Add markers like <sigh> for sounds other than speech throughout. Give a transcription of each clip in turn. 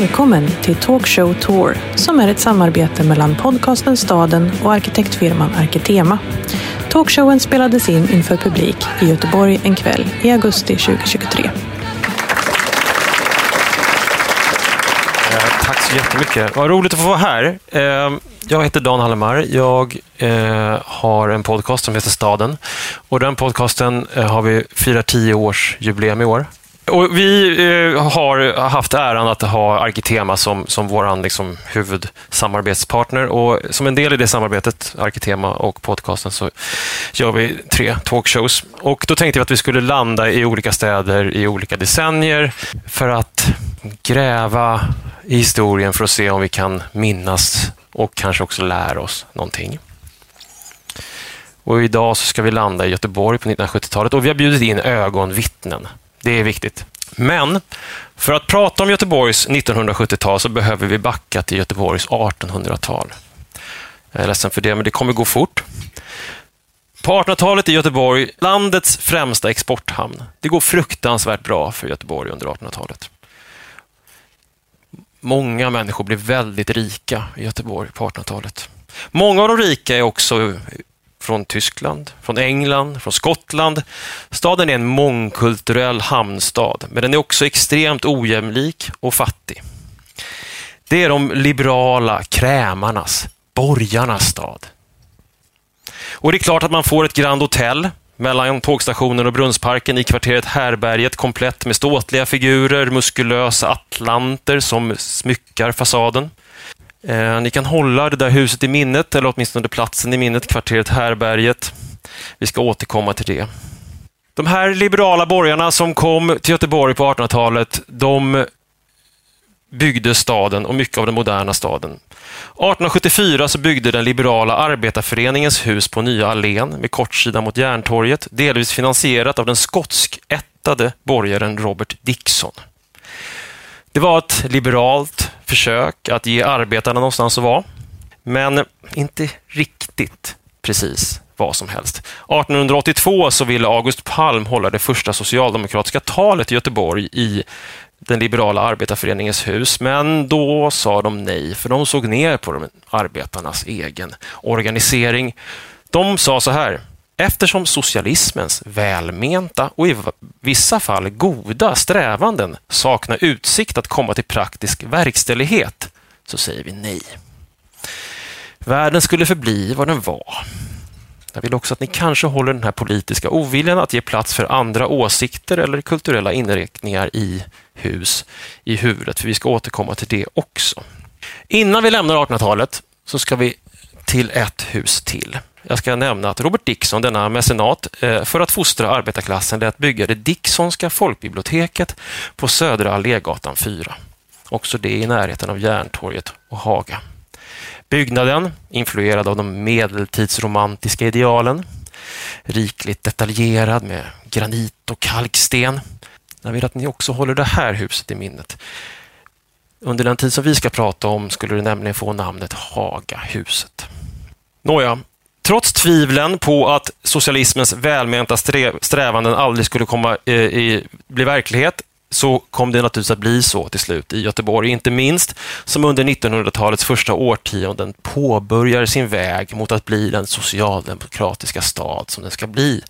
Välkommen till Talkshow Tour som är ett samarbete mellan podcasten Staden och arkitektfirman Arkitema. Talkshowen spelades in inför publik i Göteborg en kväll i augusti 2023. Eh, tack så jättemycket. Vad roligt att få vara här. Eh, jag heter Dan Hallemar. Jag eh, har en podcast som heter Staden. Och den podcasten eh, har vi firat tio års jubileum i år. Och vi eh, har haft äran att ha Arkitema som, som vår liksom, huvudsamarbetspartner. Och som en del i det samarbetet, Arkitema och podcasten, så gör vi tre talkshows. Och då tänkte vi att vi skulle landa i olika städer i olika decennier för att gräva i historien för att se om vi kan minnas och kanske också lära oss någonting. Och idag så ska vi landa i Göteborg på 1970-talet och vi har bjudit in ögonvittnen. Det är viktigt. Men för att prata om Göteborgs 1970-tal så behöver vi backa till Göteborgs 1800-tal. Jag är ledsen för det, men det kommer gå fort. På 1800-talet är Göteborg landets främsta exporthamn. Det går fruktansvärt bra för Göteborg under 1800-talet. Många människor blir väldigt rika i Göteborg på 1800-talet. Många av de rika är också från Tyskland, från England, från Skottland. Staden är en mångkulturell hamnstad, men den är också extremt ojämlik och fattig. Det är de liberala krämarnas, borgarnas stad. Och det är klart att man får ett Grand Hotel mellan tågstationen och Brunnsparken i kvarteret Härberget komplett med ståtliga figurer, muskulösa atlanter som smyckar fasaden. Eh, ni kan hålla det där huset i minnet, eller åtminstone platsen i minnet, kvarteret Härberget. Vi ska återkomma till det. De här liberala borgarna som kom till Göteborg på 1800-talet, de byggde staden och mycket av den moderna staden. 1874 så byggde den liberala arbetarföreningens hus på Nya Allén med kortsida mot Järntorget, delvis finansierat av den skotsk-ättade borgaren Robert Dixon. Det var ett liberalt försök att ge arbetarna någonstans att vara, men inte riktigt precis vad som helst. 1882 så ville August Palm hålla det första socialdemokratiska talet i Göteborg i den liberala arbetarföreningens hus, men då sa de nej, för de såg ner på arbetarnas egen organisering. De sa så här, eftersom socialismens välmenta och i vissa fall goda strävanden saknar utsikt att komma till praktisk verkställighet, så säger vi nej. Världen skulle förbli vad den var. Jag vill också att ni kanske håller den här politiska oviljan att ge plats för andra åsikter eller kulturella inriktningar i hus i huvudet, för vi ska återkomma till det också. Innan vi lämnar 1800-talet så ska vi till ett hus till. Jag ska nämna att Robert Dixon, denna mecenat, eh, för att fostra arbetarklassen lät bygga det Dixonska folkbiblioteket på Södra Allégatan 4. Också det i närheten av Järntorget och Haga. Byggnaden, influerad av de medeltidsromantiska idealen, rikligt detaljerad med granit och kalksten. Jag vill att ni också håller det här huset i minnet. Under den tid som vi ska prata om skulle det nämligen få namnet Hagahuset. Nåja, trots tvivlen på att socialismens välmenta strävanden aldrig skulle komma eh, i, bli verklighet så kom det naturligtvis att bli så till slut i Göteborg, inte minst som under 1900-talets första årtionden påbörjar sin väg mot att bli den socialdemokratiska stad som den ska bli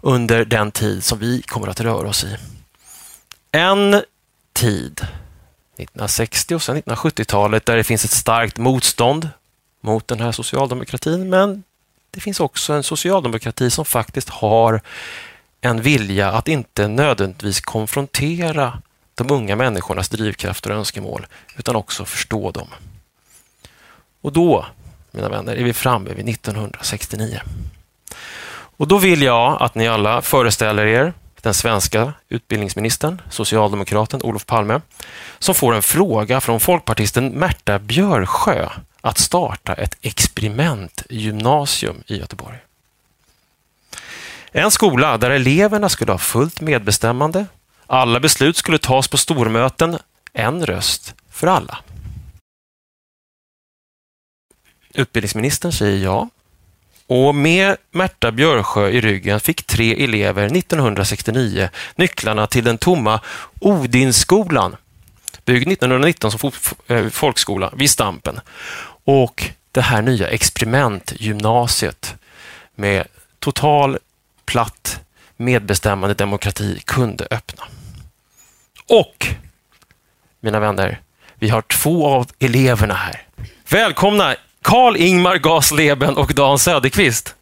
under den tid som vi kommer att röra oss i. En tid, 1960 och sen 1970-talet, där det finns ett starkt motstånd mot den här socialdemokratin, men det finns också en socialdemokrati som faktiskt har en vilja att inte nödvändigtvis konfrontera de unga människornas drivkrafter och önskemål, utan också förstå dem. Och då, mina vänner, är vi framme vid 1969. Och då vill jag att ni alla föreställer er den svenska utbildningsministern, socialdemokraten Olof Palme, som får en fråga från folkpartisten Märta Björsjö att starta ett experimentgymnasium i Göteborg. En skola där eleverna skulle ha fullt medbestämmande, alla beslut skulle tas på stormöten, en röst för alla. Utbildningsministern säger ja. Och med Märta Björsjö i ryggen fick tre elever 1969 nycklarna till den tomma Odinskolan byggd 1919 som eh, folkskola vid Stampen. Och det här nya experimentgymnasiet med total platt medbestämmande demokrati kunde öppna. Och, mina vänner, vi har två av eleverna här. Välkomna Karl-Ingmar Gasleben och Dan Söderqvist.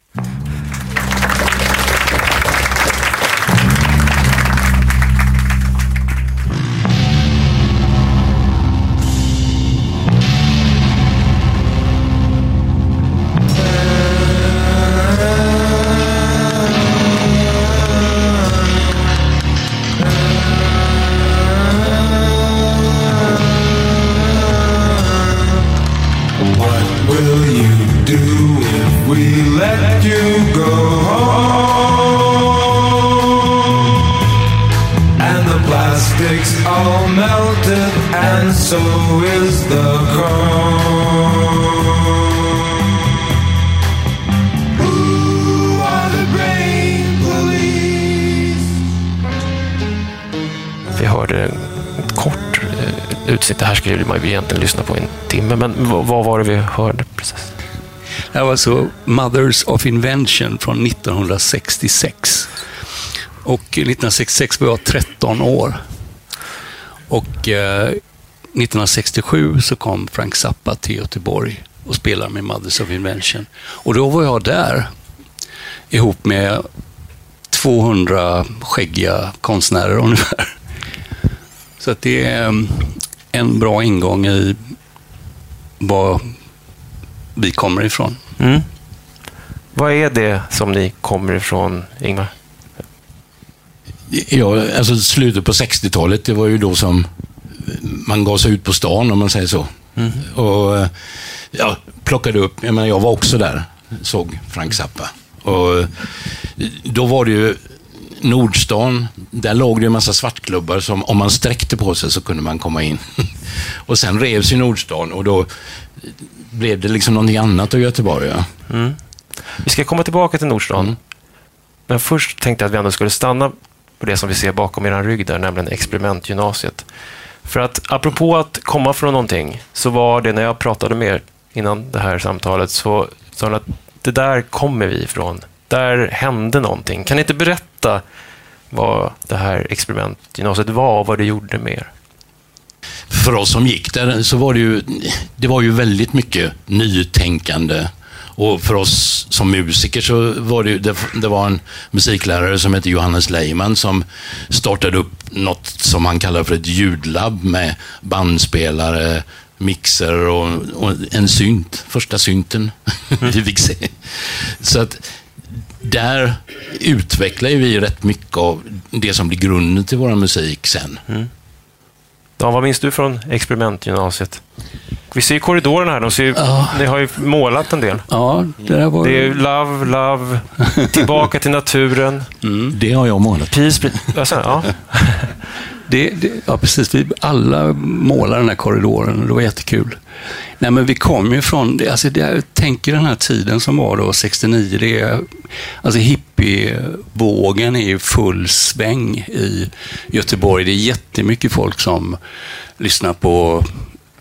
Här skulle man ju egentligen lyssna på en timme, men vad var det vi hörde precis? Det var alltså Mothers of Invention från 1966. Och 1966 var jag 13 år. Och eh, 1967 så kom Frank Zappa till Göteborg och spelade med Mothers of Invention. Och då var jag där ihop med 200 skäggiga konstnärer <laughs> ungefär. Så att det ehm, en bra ingång i var vi kommer ifrån. Mm. Vad är det som ni kommer ifrån, Ingmar? Ja, alltså slutet på 60-talet, det var ju då som man gav sig ut på stan, om man säger så. Mm. Och ja, plockade upp, jag menar, jag var också där, såg Frank Zappa. Och då var det ju Nordstan, där låg det en massa svartklubbar som om man sträckte på sig så kunde man komma in. <laughs> och sen revs ju Nordstan och då blev det liksom någonting annat av Göteborg. Ja. Mm. Vi ska komma tillbaka till Nordstan. Mm. Men först tänkte jag att vi ändå skulle stanna på det som vi ser bakom er rygg där, nämligen experimentgymnasiet. För att apropå att komma från någonting, så var det när jag pratade med er innan det här samtalet, så sa att det där kommer vi ifrån. Där hände någonting. Kan ni inte berätta vad det här experimentgymnasiet var och vad det gjorde med er? För oss som gick där så var det ju, det var ju väldigt mycket nytänkande. Och för oss som musiker så var det, det, det var en musiklärare som hette Johannes Leiman som startade upp något som han kallar för ett ljudlabb med bandspelare, mixer och, och en synt, första synten <laughs> vi fick se. Så att där utvecklar vi rätt mycket av det som blir grunden till vår musik sen. Mm. Dan, vad minns du från experimentgymnasiet? Vi ser korridorerna här. De ser, ja. Ni har ju målat en del. Ja, det, var... det är love, love, tillbaka till naturen. Mm. Det har jag målat. Peace, alltså, ja. <laughs> Det, det, ja, precis. Vi alla målade den här korridoren och det var jättekul. Nej, men vi kom ju från, alltså det, jag tänker den här tiden som var då, 69, det är, alltså hippievågen är ju full sväng i Göteborg. Det är jättemycket folk som lyssnar på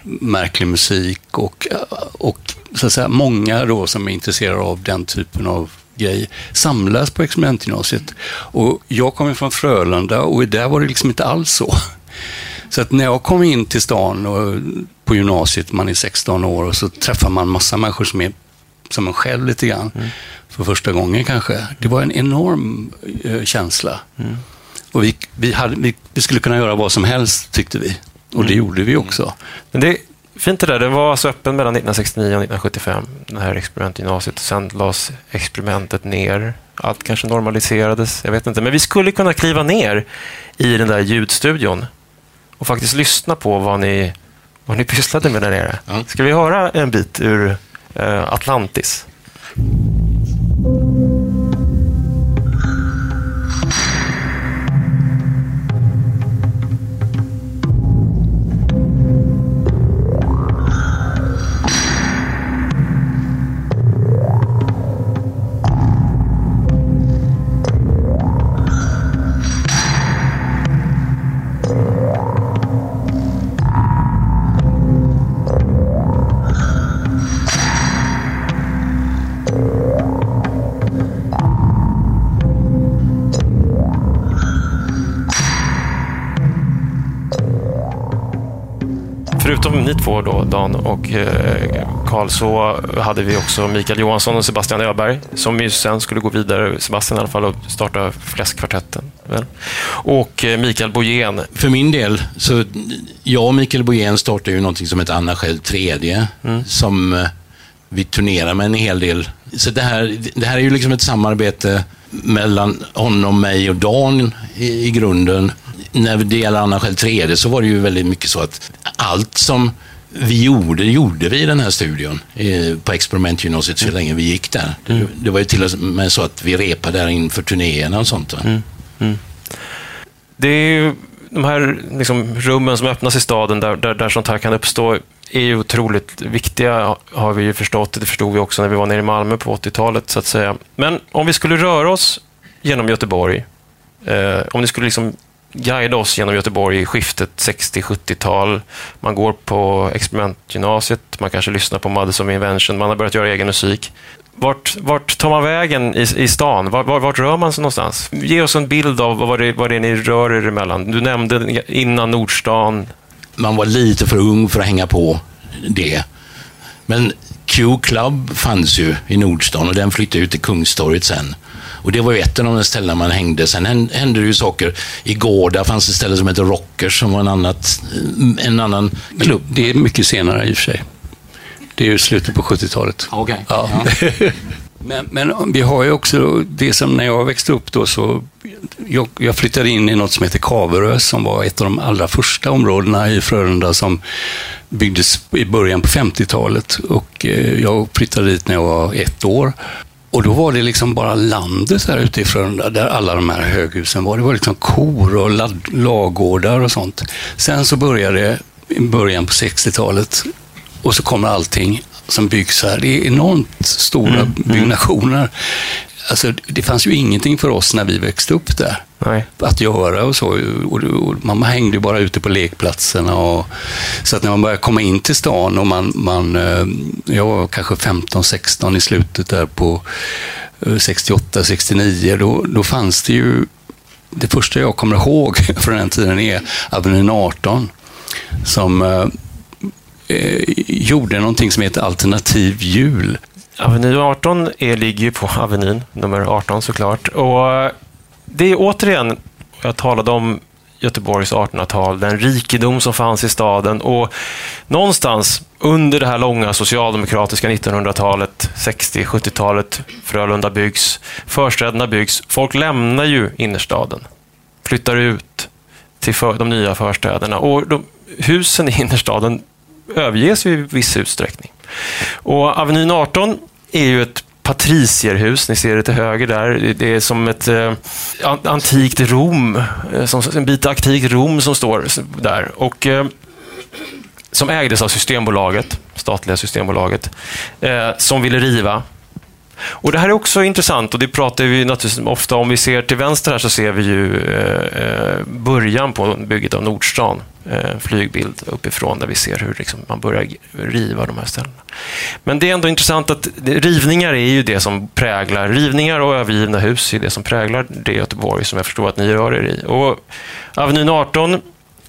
märklig musik och, och så att säga, många då som är intresserade av den typen av grej samlas på experimentgymnasiet. Och jag kommer från Frölunda och där var det liksom inte alls så. Så att när jag kom in till stan och på gymnasiet, man är 16 år och så träffar man massa människor som är som en själv lite grann. Mm. För första gången kanske. Det var en enorm uh, känsla. Mm. Och vi, vi, hade, vi, vi, skulle kunna göra vad som helst tyckte vi. Och det mm. gjorde vi också. Men det fint det där. Den var alltså öppen mellan 1969 och 1975, det här experimentgymnasiet. Sen lades experimentet ner. Allt kanske normaliserades, jag vet inte. Men vi skulle kunna kliva ner i den där ljudstudion och faktiskt lyssna på vad ni, vad ni pysslade med där nere. Ska vi höra en bit ur uh, Atlantis? Förutom ni två då, Dan och eh, Karl, så hade vi också Mikael Johansson och Sebastian Öberg som ju sen skulle gå vidare, Sebastian i alla fall, och starta Fläskkvartetten. Och eh, Mikael Bojén. För min del, så jag och Mikael Bojén startade ju någonting som heter Anna själv tredje, mm. som eh, vi turnerar med en hel del. Så det här, det här är ju liksom ett samarbete mellan honom, mig och Dan i, i grunden. När det gäller Anna själv tredje så var det ju väldigt mycket så att allt som vi gjorde, gjorde vi i den här studion eh, på experimentgymnasiet så länge vi gick där. Mm. Det var ju till och med så att vi repade där inför turnéerna och sånt. Mm. Mm. Det är ju de här liksom, rummen som öppnas i staden där, där, där sånt här kan uppstå är ju otroligt viktiga, har vi ju förstått. Det förstod vi också när vi var nere i Malmö på 80-talet, så att säga. Men om vi skulle röra oss genom Göteborg, eh, om ni skulle liksom guida oss genom Göteborg i skiftet 60-70-tal. Man går på experimentgymnasiet, man kanske lyssnar på Mothers of Invention, man har börjat göra egen musik. Vart, vart tar man vägen i, i stan? Vart, vart, vart, rör man sig någonstans? Ge oss en bild av vad det, vad det är ni rör er emellan. Du nämnde innan Nordstan. Man var lite för ung för att hänga på det. Men Q Club fanns ju i Nordstan och den flyttade ut till Kungstorget sen. Och det var ju ett av de ställena man hängde. Sen hände det ju saker. I Gårda fanns det ett ställe som hette Rockers som var en, annat, en annan klubb. Det är mycket senare i och för sig. Det är ju slutet på 70-talet. Okay. Ja. ja. <laughs> Men, men, vi har ju också det som när jag växte upp då så jag, jag, flyttade in i något som heter Kaverö som var ett av de allra första områdena i Frölunda som byggdes i början på 50-talet och eh, jag flyttade dit när jag var ett år. Och då var det liksom bara landet här Frölunda där alla de här höghusen var. Det var liksom kor och lagårdar och sånt. Sen så började det i början på 60-talet och så kommer allting som byggs här. Det är enormt stora mm, mm. byggnationer. Alltså, det fanns ju ingenting för oss när vi växte upp där. Nej. Att göra och så. Och, och, man hängde bara ute på lekplatserna. Och, så att när man började komma in till stan och man, man eh, jag var kanske 15-16 i slutet där på 68-69, eh, då, då fanns det ju, det första jag kommer ihåg <laughs> från den tiden är Avenyn 18, som eh, eh, gjorde någonting som heter alternativ jul. Aveny 18 är, e ligger ju på Avenyn, nummer 18 såklart. Och det är återigen, jag talade om Göteborgs 1800-tal, den rikedom som fanns i staden och någonstans under det här långa socialdemokratiska 1900-talet, 60-70-talet, Frölunda byggs, förstäderna byggs, folk lämnar ju innerstaden, flyttar ut till för, de nya förstäderna och de, husen i innerstaden överges ju i viss utsträckning. Och Avenyn 18 är ju ett patricierhus, ni ser det till höger där. Det är som ett eh, antikt Rom, eh, som, en bit antikt Rom som står där. Och, eh, som ägdes av Systembolaget, statliga Systembolaget, eh, som ville riva. Och Det här är också intressant och det pratar vi naturligtvis ofta om. Vi ser till vänster här så ser vi ju eh, eh, början på bygget av Nordstan eh, flygbild uppifrån där vi ser hur liksom, man börjar riva de här ställena. Men det är ändå intressant att rivningar är ju det som präglar, rivningar och övergivna hus är det som präglar det Göteborg som jag förstår att ni rör er i. Och Avenyn 18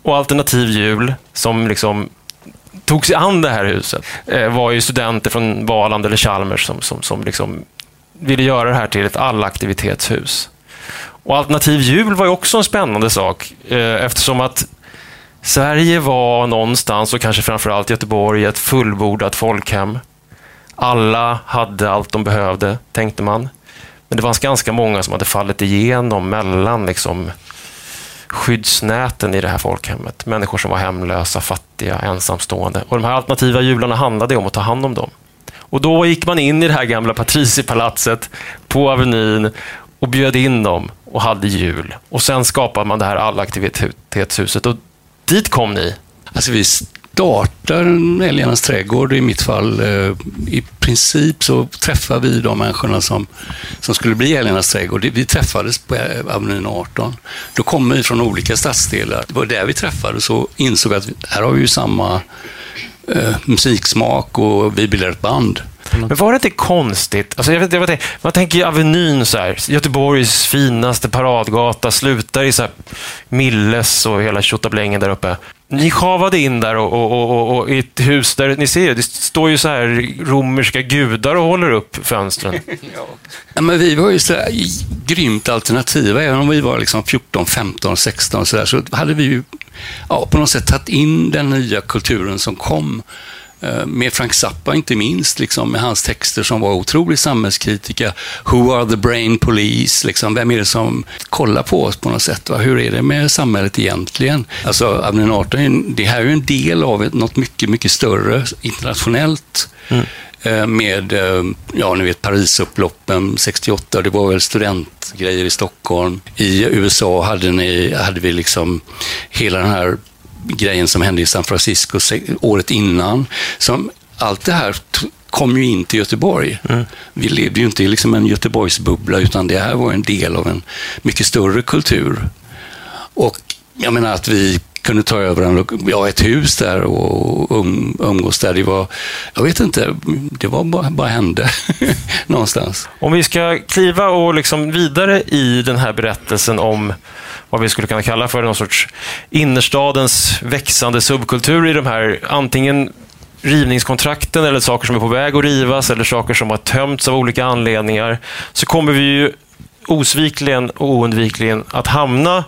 och Alternativ jul som liksom tog sig an det här huset eh, var ju studenter från Valand eller Chalmers som, som, som liksom ville göra det här till ett allaktivitetshus. Och Alternativ jul var ju också en spännande sak eh, eftersom att Sverige var någonstans, och kanske framförallt Göteborg, ett fullbordat folkhem. Alla hade allt de behövde, tänkte man. Men det fanns ganska många som hade fallit igenom mellan liksom, skyddsnäten i det här folkhemmet. Människor som var hemlösa, fattiga, ensamstående. Och de här alternativa jularna handlade om att ta hand om dem. Och då gick man in i det här gamla patriciepalatset på Avenyn och bjöd in dem och hade jul. Och sen skapade man det här allaktivitetshuset. Och dit kom ni? Alltså vi startar Älgarnas trädgård i mitt fall. Eh, I princip så träffar vi de människorna som, som skulle bli Älgarnas trädgård. Vi träffades på eh, Avenyn 18. Då kom vi från olika stadsdelar. Det var där vi träffades och insåg att här har vi ju samma eh, musiksmak och vi bildar ett band. Men var det inte konstigt? Alltså jag vet, jag vet, man tänker ju Avenyn, så här, Göteborgs finaste paradgata, slutar i så här Milles och hela tjottablängen där uppe ni sjavade in där och, och, och, och, i ett hus där, ni ser, det står ju så här romerska gudar och håller upp fönstren. <laughs> Ja, men vi var ju så här, grymt alternativa, även om vi var liksom 14, 15, 16 så, där, så hade vi ju ja, på något sätt tagit in den nya kulturen som kom med Frank Zappa inte minst, liksom, med hans texter som var otroligt samhällskritiska. Who are the brain police? Liksom, vem är det som kollar på oss på något sätt? Va? Hur är det med samhället egentligen? Alltså, 18, det här är ju en del av något mycket, mycket större internationellt. Mm eh, med, eh, ja ni vet Parisupploppen 68, det var väl studentgrejer i Stockholm. I USA hade, ni, hade vi liksom hela den här grejen som hände i San Francisco året innan. Som, allt det här kom ju in till Göteborg. Mm. Vi levde ju inte i liksom en Göteborgsbubbla, utan det här var en del av en mycket större kultur. Och jag menar att vi kunde ta över en, ja, ett hus där och um, umgås där. Det var, jag vet inte, det var bara, bara hände <laughs> någonstans. Om vi ska kliva och liksom vidare i den här berättelsen om vad vi skulle kunna kalla för någon sorts innerstadens växande subkultur i de här antingen rivningskontrakten eller saker som är på väg att rivas eller saker som har tömts av olika anledningar, så kommer vi ju osvikligen och oundvikligen att hamna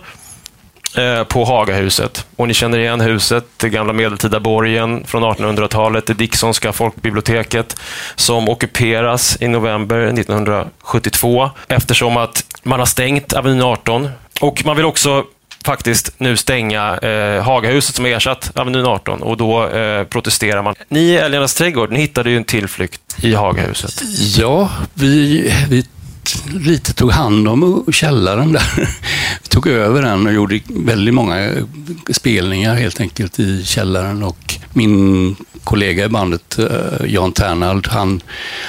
Eh, på Hagahuset. Och ni känner igen huset, det gamla medeltida borgen från 1800-talet, det Dicksonska folkbiblioteket som ockuperas i november 1972 eftersom att man har stängt Avenyn 18 och man vill också faktiskt nu stänga eh, Hagahuset som ersatt Avenyn 18 och då eh, protesterar man. Ni i Älgarnas trädgård, ni hittade ju en tillflykt i Hagahuset. Ja, vi, vi lite tog hand om källaren där. <laughs> Vi tog över den och gjorde väldigt många eh, spelningar helt enkelt i källaren och min kollega i bandet, eh, Jan Ternald, han,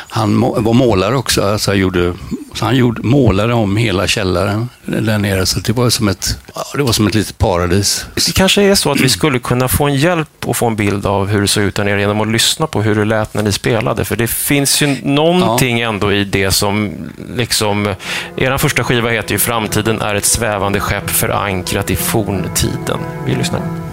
han var målare också. Alltså han gjorde, så han gjorde, målade om hela källaren där nere. Så det var som ett, det var som ett litet paradis. Det kanske är så att vi skulle kunna få en hjälp och få en bild av hur det såg ut där nere genom att lyssna på hur det lät när ni spelade. För det finns ju någonting ja. ändå i det som, liksom, er första skiva heter ju Framtiden är ett svävande skepp förankrat i forntiden. Vi lyssnar.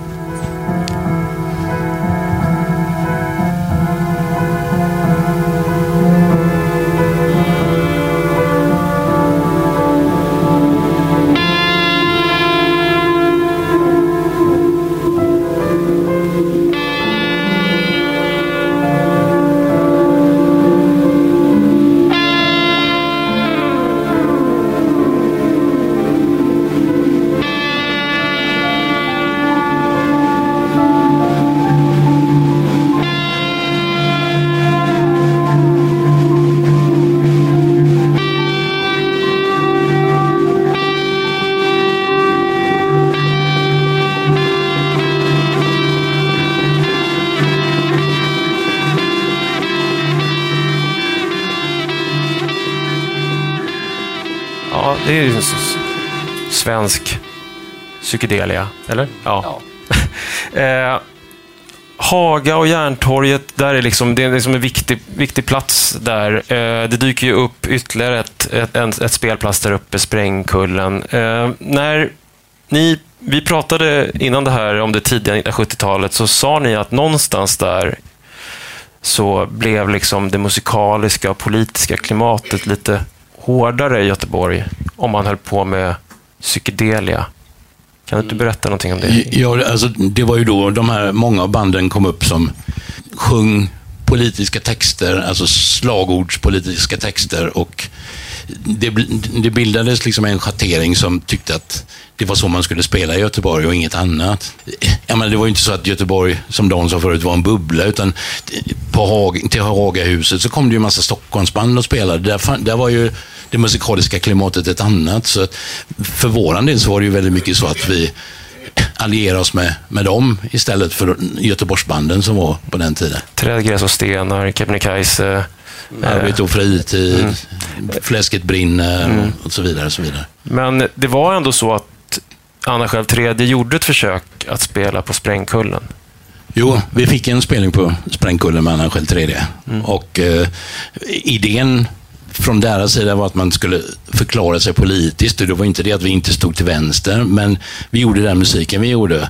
Svensk psykedelia, eller? Ja. ja. <laughs> eh, Haga och Järntorget, där är liksom, det är liksom en viktig, viktig plats där. Eh, det dyker ju upp ytterligare ett, ett, ett, ett spelplats där uppe, Sprängkullen. Eh, när ni, vi pratade innan det här om det tidiga 1970-talet så sa ni att någonstans där så blev liksom det musikaliska och politiska klimatet lite hårdare i Göteborg om man höll på med psykedelia. Kan du inte berätta någonting om det? Ja, alltså, det var ju då de här många av banden kom upp som sjöng politiska texter, alltså slagordspolitiska texter och det, det bildades liksom en schattering som tyckte att det var så man skulle spela i Göteborg och inget annat. Jag menar, det var ju inte så att Göteborg, som Dan sa förut, var en bubbla, utan på Hag, till Hagahuset så kom det ju en massa Stockholmsband och spelade. Där, där var ju det musikaliska klimatet ett annat. Så för våran del så var det ju väldigt mycket så att vi allierade oss med, med dem istället för Göteborgsbanden som var på den tiden. Träd, gräs och stenar, Kebnekaise. Arbete och fritid, mm. Fläsket brinner mm. och så vidare. Och så vidare. Men det var ändå så att Anna själv tredje gjorde ett försök att spela på Sprängkullen. Jo, vi fick en spelning på Sprängkullen med Anna själv tredje. Mm. Och eh, idén från deras sida var att man skulle förklara sig politiskt. Det var inte det att vi inte stod till vänster, men vi gjorde den musiken vi gjorde.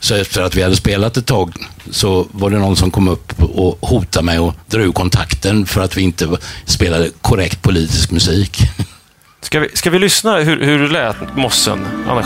Så efter att vi hade spelat ett tag så var det någon som kom upp och hotade mig och dra ur kontakten för att vi inte spelade korrekt politisk musik. Ska vi, ska vi lyssna hur, hur det lät, Mossen, Anna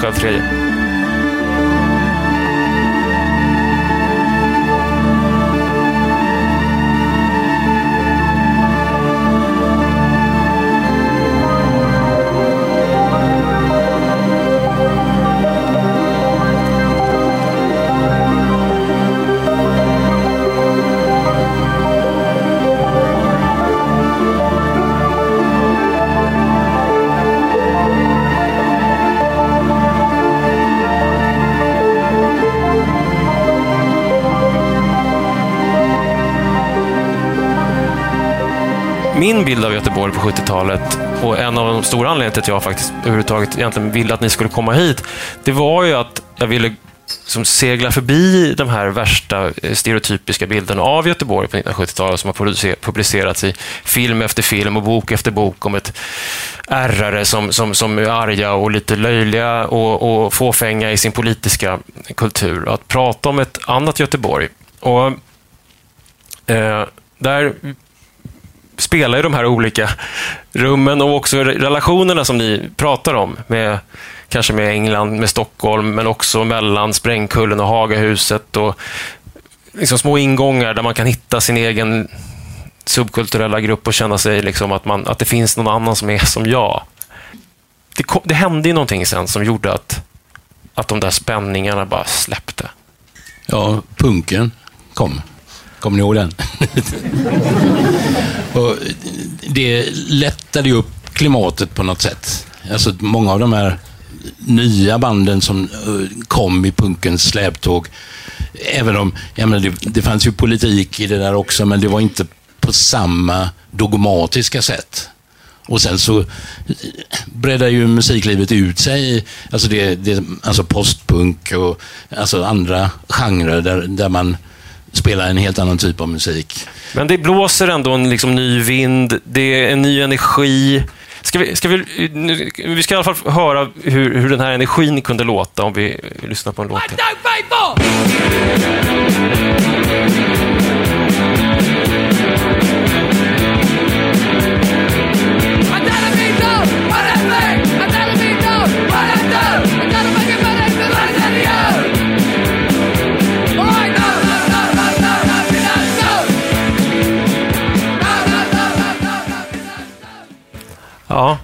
Min bild av Göteborg på 70-talet och en av de stora anledningarna till att jag faktiskt överhuvudtaget egentligen ville att ni skulle komma hit, det var ju att jag ville som segla förbi de här värsta eh, stereotypiska bilderna av Göteborg på 1970-talet som har publicerats i film efter film och bok efter bok om ett ärrare som, som, som är arga och lite löjliga och, och fåfänga i sin politiska kultur. Att prata om ett annat Göteborg. Och eh, där spelar ju de här olika rummen och också relationerna som ni pratar om. Med, kanske med England, med Stockholm, men också mellan Sprängkullen och Hagahuset. Och liksom små ingångar där man kan hitta sin egen subkulturella grupp och känna sig liksom att, man, att det finns någon annan som är som jag. Det, kom, det hände ju någonting sen som gjorde att, att de där spänningarna bara släppte. Ja, punken kom. Kommer ni ihåg den? <laughs> och det lättade ju upp klimatet på något sätt. Alltså många av de här nya banden som eh, kom i punkens släptåg, även om, jag menar, det, det fanns ju politik i det där också, men det var inte på samma dogmatiska sätt. Och sen så breddar ju musiklivet ut sig, alltså, det, det, alltså postpunk och alltså andra genrer där, där man spela en helt annan typ av musik. Men det blåser ändå en liksom ny vind, det är en ny energi. Ska vi, ska vi, vi ska i alla fall höra hur, hur den här energin kunde låta om vi lyssnar på en låt. Ja.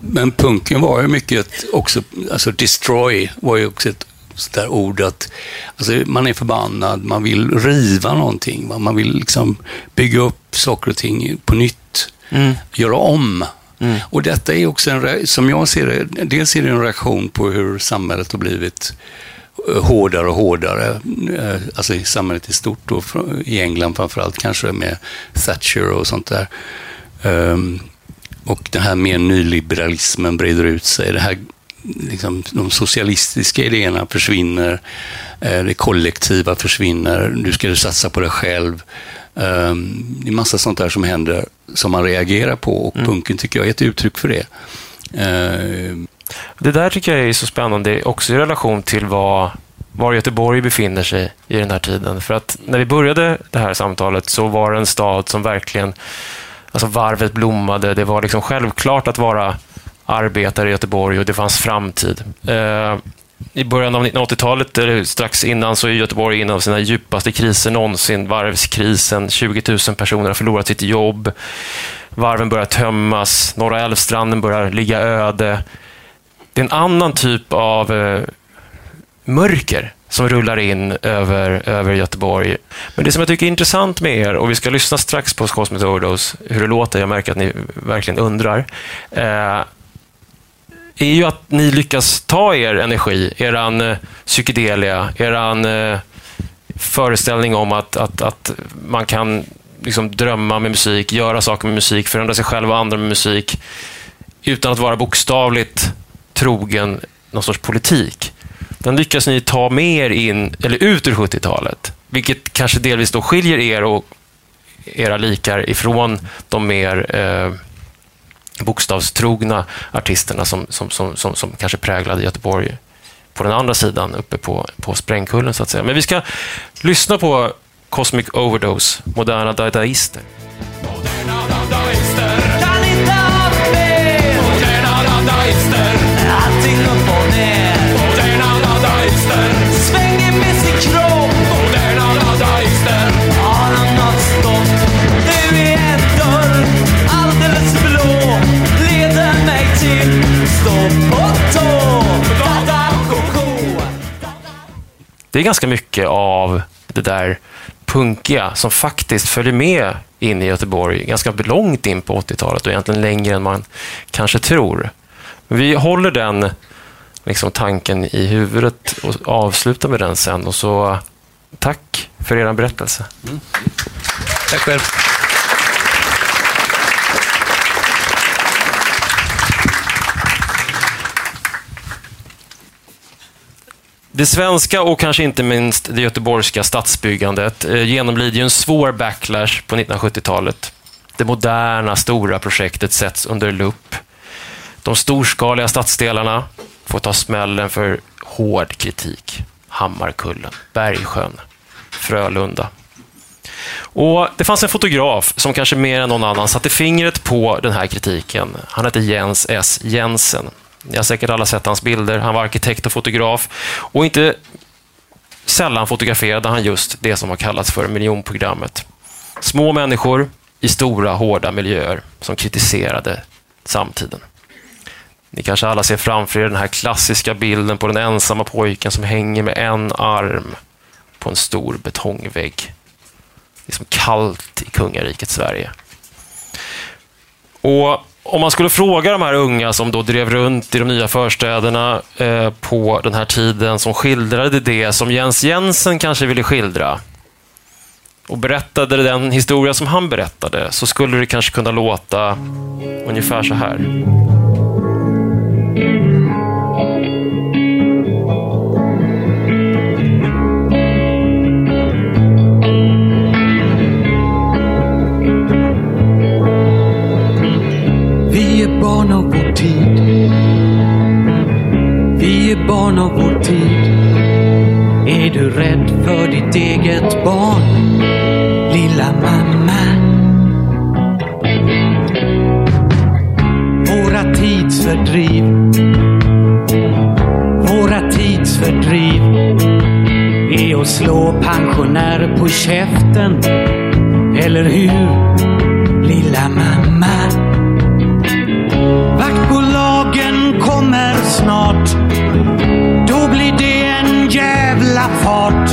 Men punken var ju mycket också, alltså destroy var ju också ett där ord att alltså man är förbannad, man vill riva någonting, man vill liksom bygga upp saker och ting på nytt, mm. göra om. Mm. Och detta är också, en, som jag ser det, dels är det en reaktion på hur samhället har blivit eh, hårdare och hårdare, eh, alltså i samhället i stort, och i England framförallt kanske med Thatcher och sånt där. Um, och den här mer nyliberalismen breder ut sig. Det här, liksom, de socialistiska idéerna försvinner, eh, det kollektiva försvinner, du ska satsa på dig själv. Ehm, det är massa sånt där som händer som man reagerar på och mm. punken tycker jag är ett uttryck för det. Ehm. Det där tycker jag är så spännande också i relation till vad var Göteborg befinner sig i den här tiden. För att när vi började det här samtalet så var det en stad som verkligen alltså varvet blommade. Det var liksom självklart att vara arbetare i Göteborg och det fanns framtid. Eh, I början av 1980-talet, eller strax innan, så är Göteborg inne av sina djupaste kriser någonsin. Varvskrisen, 20 000 personer har förlorat sitt jobb. Varven börjar tömmas, Norra Älvstranden börjar ligga öde. Det är en annan typ av eh, mörker som rullar in över, över Göteborg. Men det som jag tycker är intressant med er, och vi ska lyssna strax på Cosmic Overdose, hur det låter, jag märker att ni verkligen undrar, eh, är ju att ni lyckas ta er energi, eran eh, psykedelia, eran eh, föreställning om att, att, att man kan liksom drömma med musik, göra saker med musik, förändra sig själv och andra med musik, utan att vara bokstavligt trogen någon sorts politik den lyckas ni ta med er in, eller ut ur 70-talet. Vilket kanske delvis då skiljer er och era likar ifrån de mer eh, bokstavstrogna artisterna som, som, som, som, som kanske präglade Göteborg på den andra sidan, uppe på, på Sprängkullen så att säga. Men vi ska lyssna på Cosmic Overdose, Moderna Dadaister. Moderna Det är ganska mycket av det där punkiga som faktiskt följer med in i Göteborg ganska långt in på 80-talet och egentligen längre än man kanske tror. Vi håller den liksom, tanken i huvudet och avslutar med den sen. Och så tack för er berättelse. Mm. Tack själv. Det svenska och kanske inte minst det göteborgska stadsbyggandet eh, genomlider genomlider en svår backlash på 1970-talet. Det moderna, stora projektet sätts under lupp. De storskaliga stadsdelarna får ta smällen för hård kritik. Hammarkullen, Bergsjön, Frölunda. Och Det fanns en fotograf som kanske mer än någon annan satte fingret på den här kritiken. Han hette Jens S. Jensen. Ni har säkert alla sett hans bilder. Han var arkitekt och fotograf. Och inte sällan fotograferade han just det som har kallats för miljonprogrammet. Små människor i stora, hårda miljöer som kritiserade samtiden. Ni kanske alla ser framför er den här klassiska bilden på den ensamma pojken som hänger med en arm på en stor betongvägg. Det är som kallt i kungariket Sverige. Och om man skulle fråga de här unga som då drev runt i de nya förstäderna eh, på den här tiden, som skildrade det som Jens Jensen kanske ville skildra och berättade den historia som han berättade, så skulle det kanske kunna låta ungefär så här. Barn av vår tid. Är du rädd för ditt eget barn, lilla mamma? Våra tidsfördriv, våra tidsfördriv är att slå pensionärer på käften, eller hur, lilla mamma? Snart. Då blir det en jävla fart.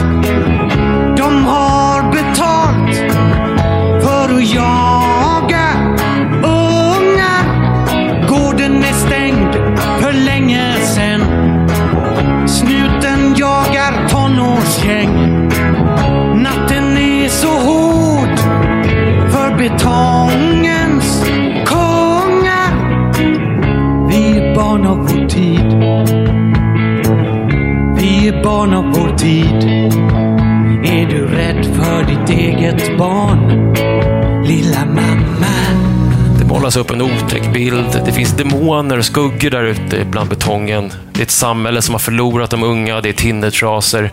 Målas upp en otäck bild. Det finns demoner och skuggor där ute bland betongen. Det är ett samhälle som har förlorat de unga. Det är tindertrasor.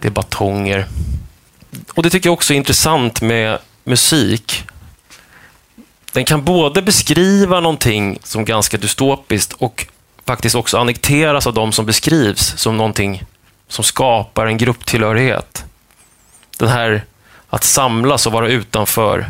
Det är batonger. Och Det tycker jag också är intressant med musik. Den kan både beskriva någonting som ganska dystopiskt och faktiskt också annekteras av de som beskrivs som någonting som skapar en grupptillhörighet. Den här att samlas och vara utanför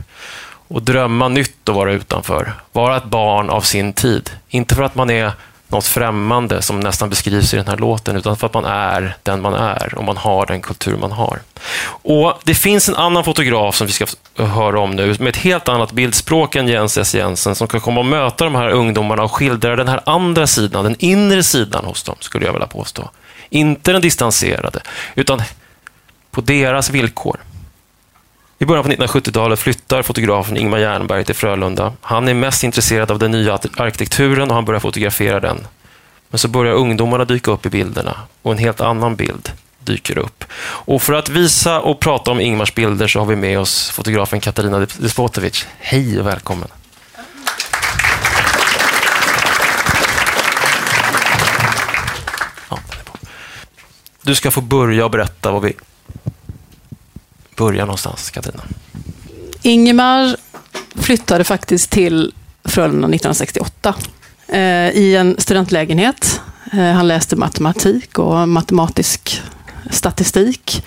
och drömma nytt och vara utanför. Vara ett barn av sin tid. Inte för att man är något främmande som nästan beskrivs i den här låten, utan för att man är den man är och man har den kultur man har. Och Det finns en annan fotograf som vi ska höra om nu, med ett helt annat bildspråk än Jens S. Jensen, som kan komma och möta de här ungdomarna och skildra den här andra sidan, den inre sidan hos dem, skulle jag vilja påstå. Inte den distanserade, utan på deras villkor. I början på 1970-talet flyttar fotografen Ingmar Jernberg till Frölunda. Han är mest intresserad av den nya arkitekturen och han börjar fotografera den. Men så börjar ungdomarna dyka upp i bilderna och en helt annan bild dyker upp. Och för att visa och prata om Ingmars bilder så har vi med oss fotografen Katarina Despotovic. Hej och välkommen! Du ska få börja och berätta vad vi Börja någonstans, Katarina. Ingemar flyttade faktiskt till Frölunda 1968 eh, i en studentlägenhet. Eh, han läste matematik och matematisk statistik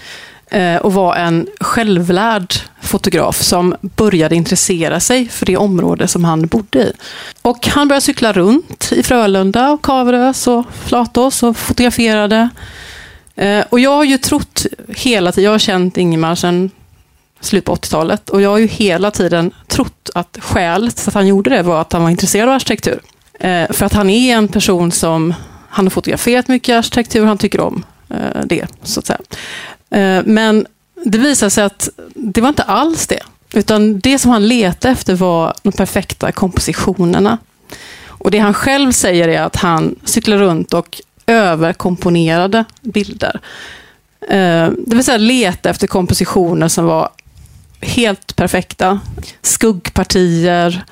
eh, och var en självlärd fotograf som började intressera sig för det område som han bodde i. Och han började cykla runt i Frölunda och Kaverös och Flatås och fotograferade. Eh, och jag har ju trott hela tiden, jag har känt Ingemar sedan slutet på 80-talet och jag har ju hela tiden trott att skälet till att han gjorde det var att han var intresserad av arkitektur. Eh, för att han är en person som, han har fotograferat mycket arkitektur, han tycker om eh, det, så att säga. Men det visade sig att det var inte alls det. Utan det som han letade efter var de perfekta kompositionerna. Och det han själv säger är att han cyklar runt och överkomponerade bilder. Eh, det vill säga leta efter kompositioner som var helt perfekta. Skuggpartier.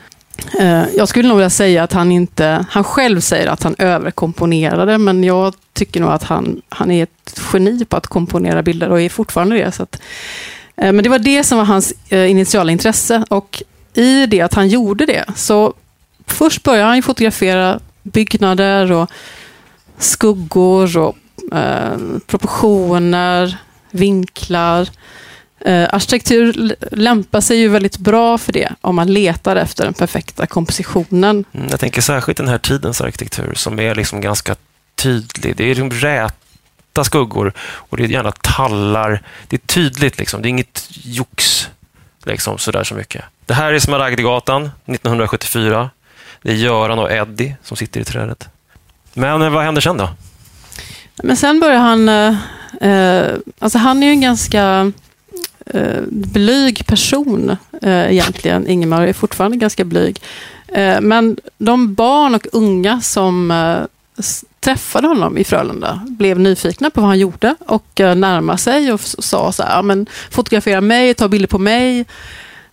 Eh, jag skulle nog vilja säga att han inte, han själv säger att han överkomponerade, men jag tycker nog att han, han är ett geni på att komponera bilder och är fortfarande det. Så att, eh, men det var det som var hans initiala intresse och i det att han gjorde det, så först började han fotografera byggnader och skuggor och eh, proportioner, vinklar. Eh, arkitektur lämpar sig ju väldigt bra för det om man letar efter den perfekta kompositionen. Mm, jag tänker särskilt den här tidens arkitektur som är liksom ganska tydlig. Det är liksom räta skuggor och det är gärna tallar. Det är tydligt, liksom. det är inget jox liksom, sådär så mycket. Det här är Smaragdgatan 1974. Det är Göran och Eddie som sitter i trädet. Men eh, vad händer sen då? Men sen börjar han... Eh, eh, alltså han är ju en ganska eh, blyg person eh, egentligen. Ingemar är fortfarande ganska blyg. Eh, men de barn och unga som eh, träffade honom i Frölunda blev nyfikna på vad han gjorde och eh, närmade sig och sa så här, men fotografera mig, ta bilder på mig.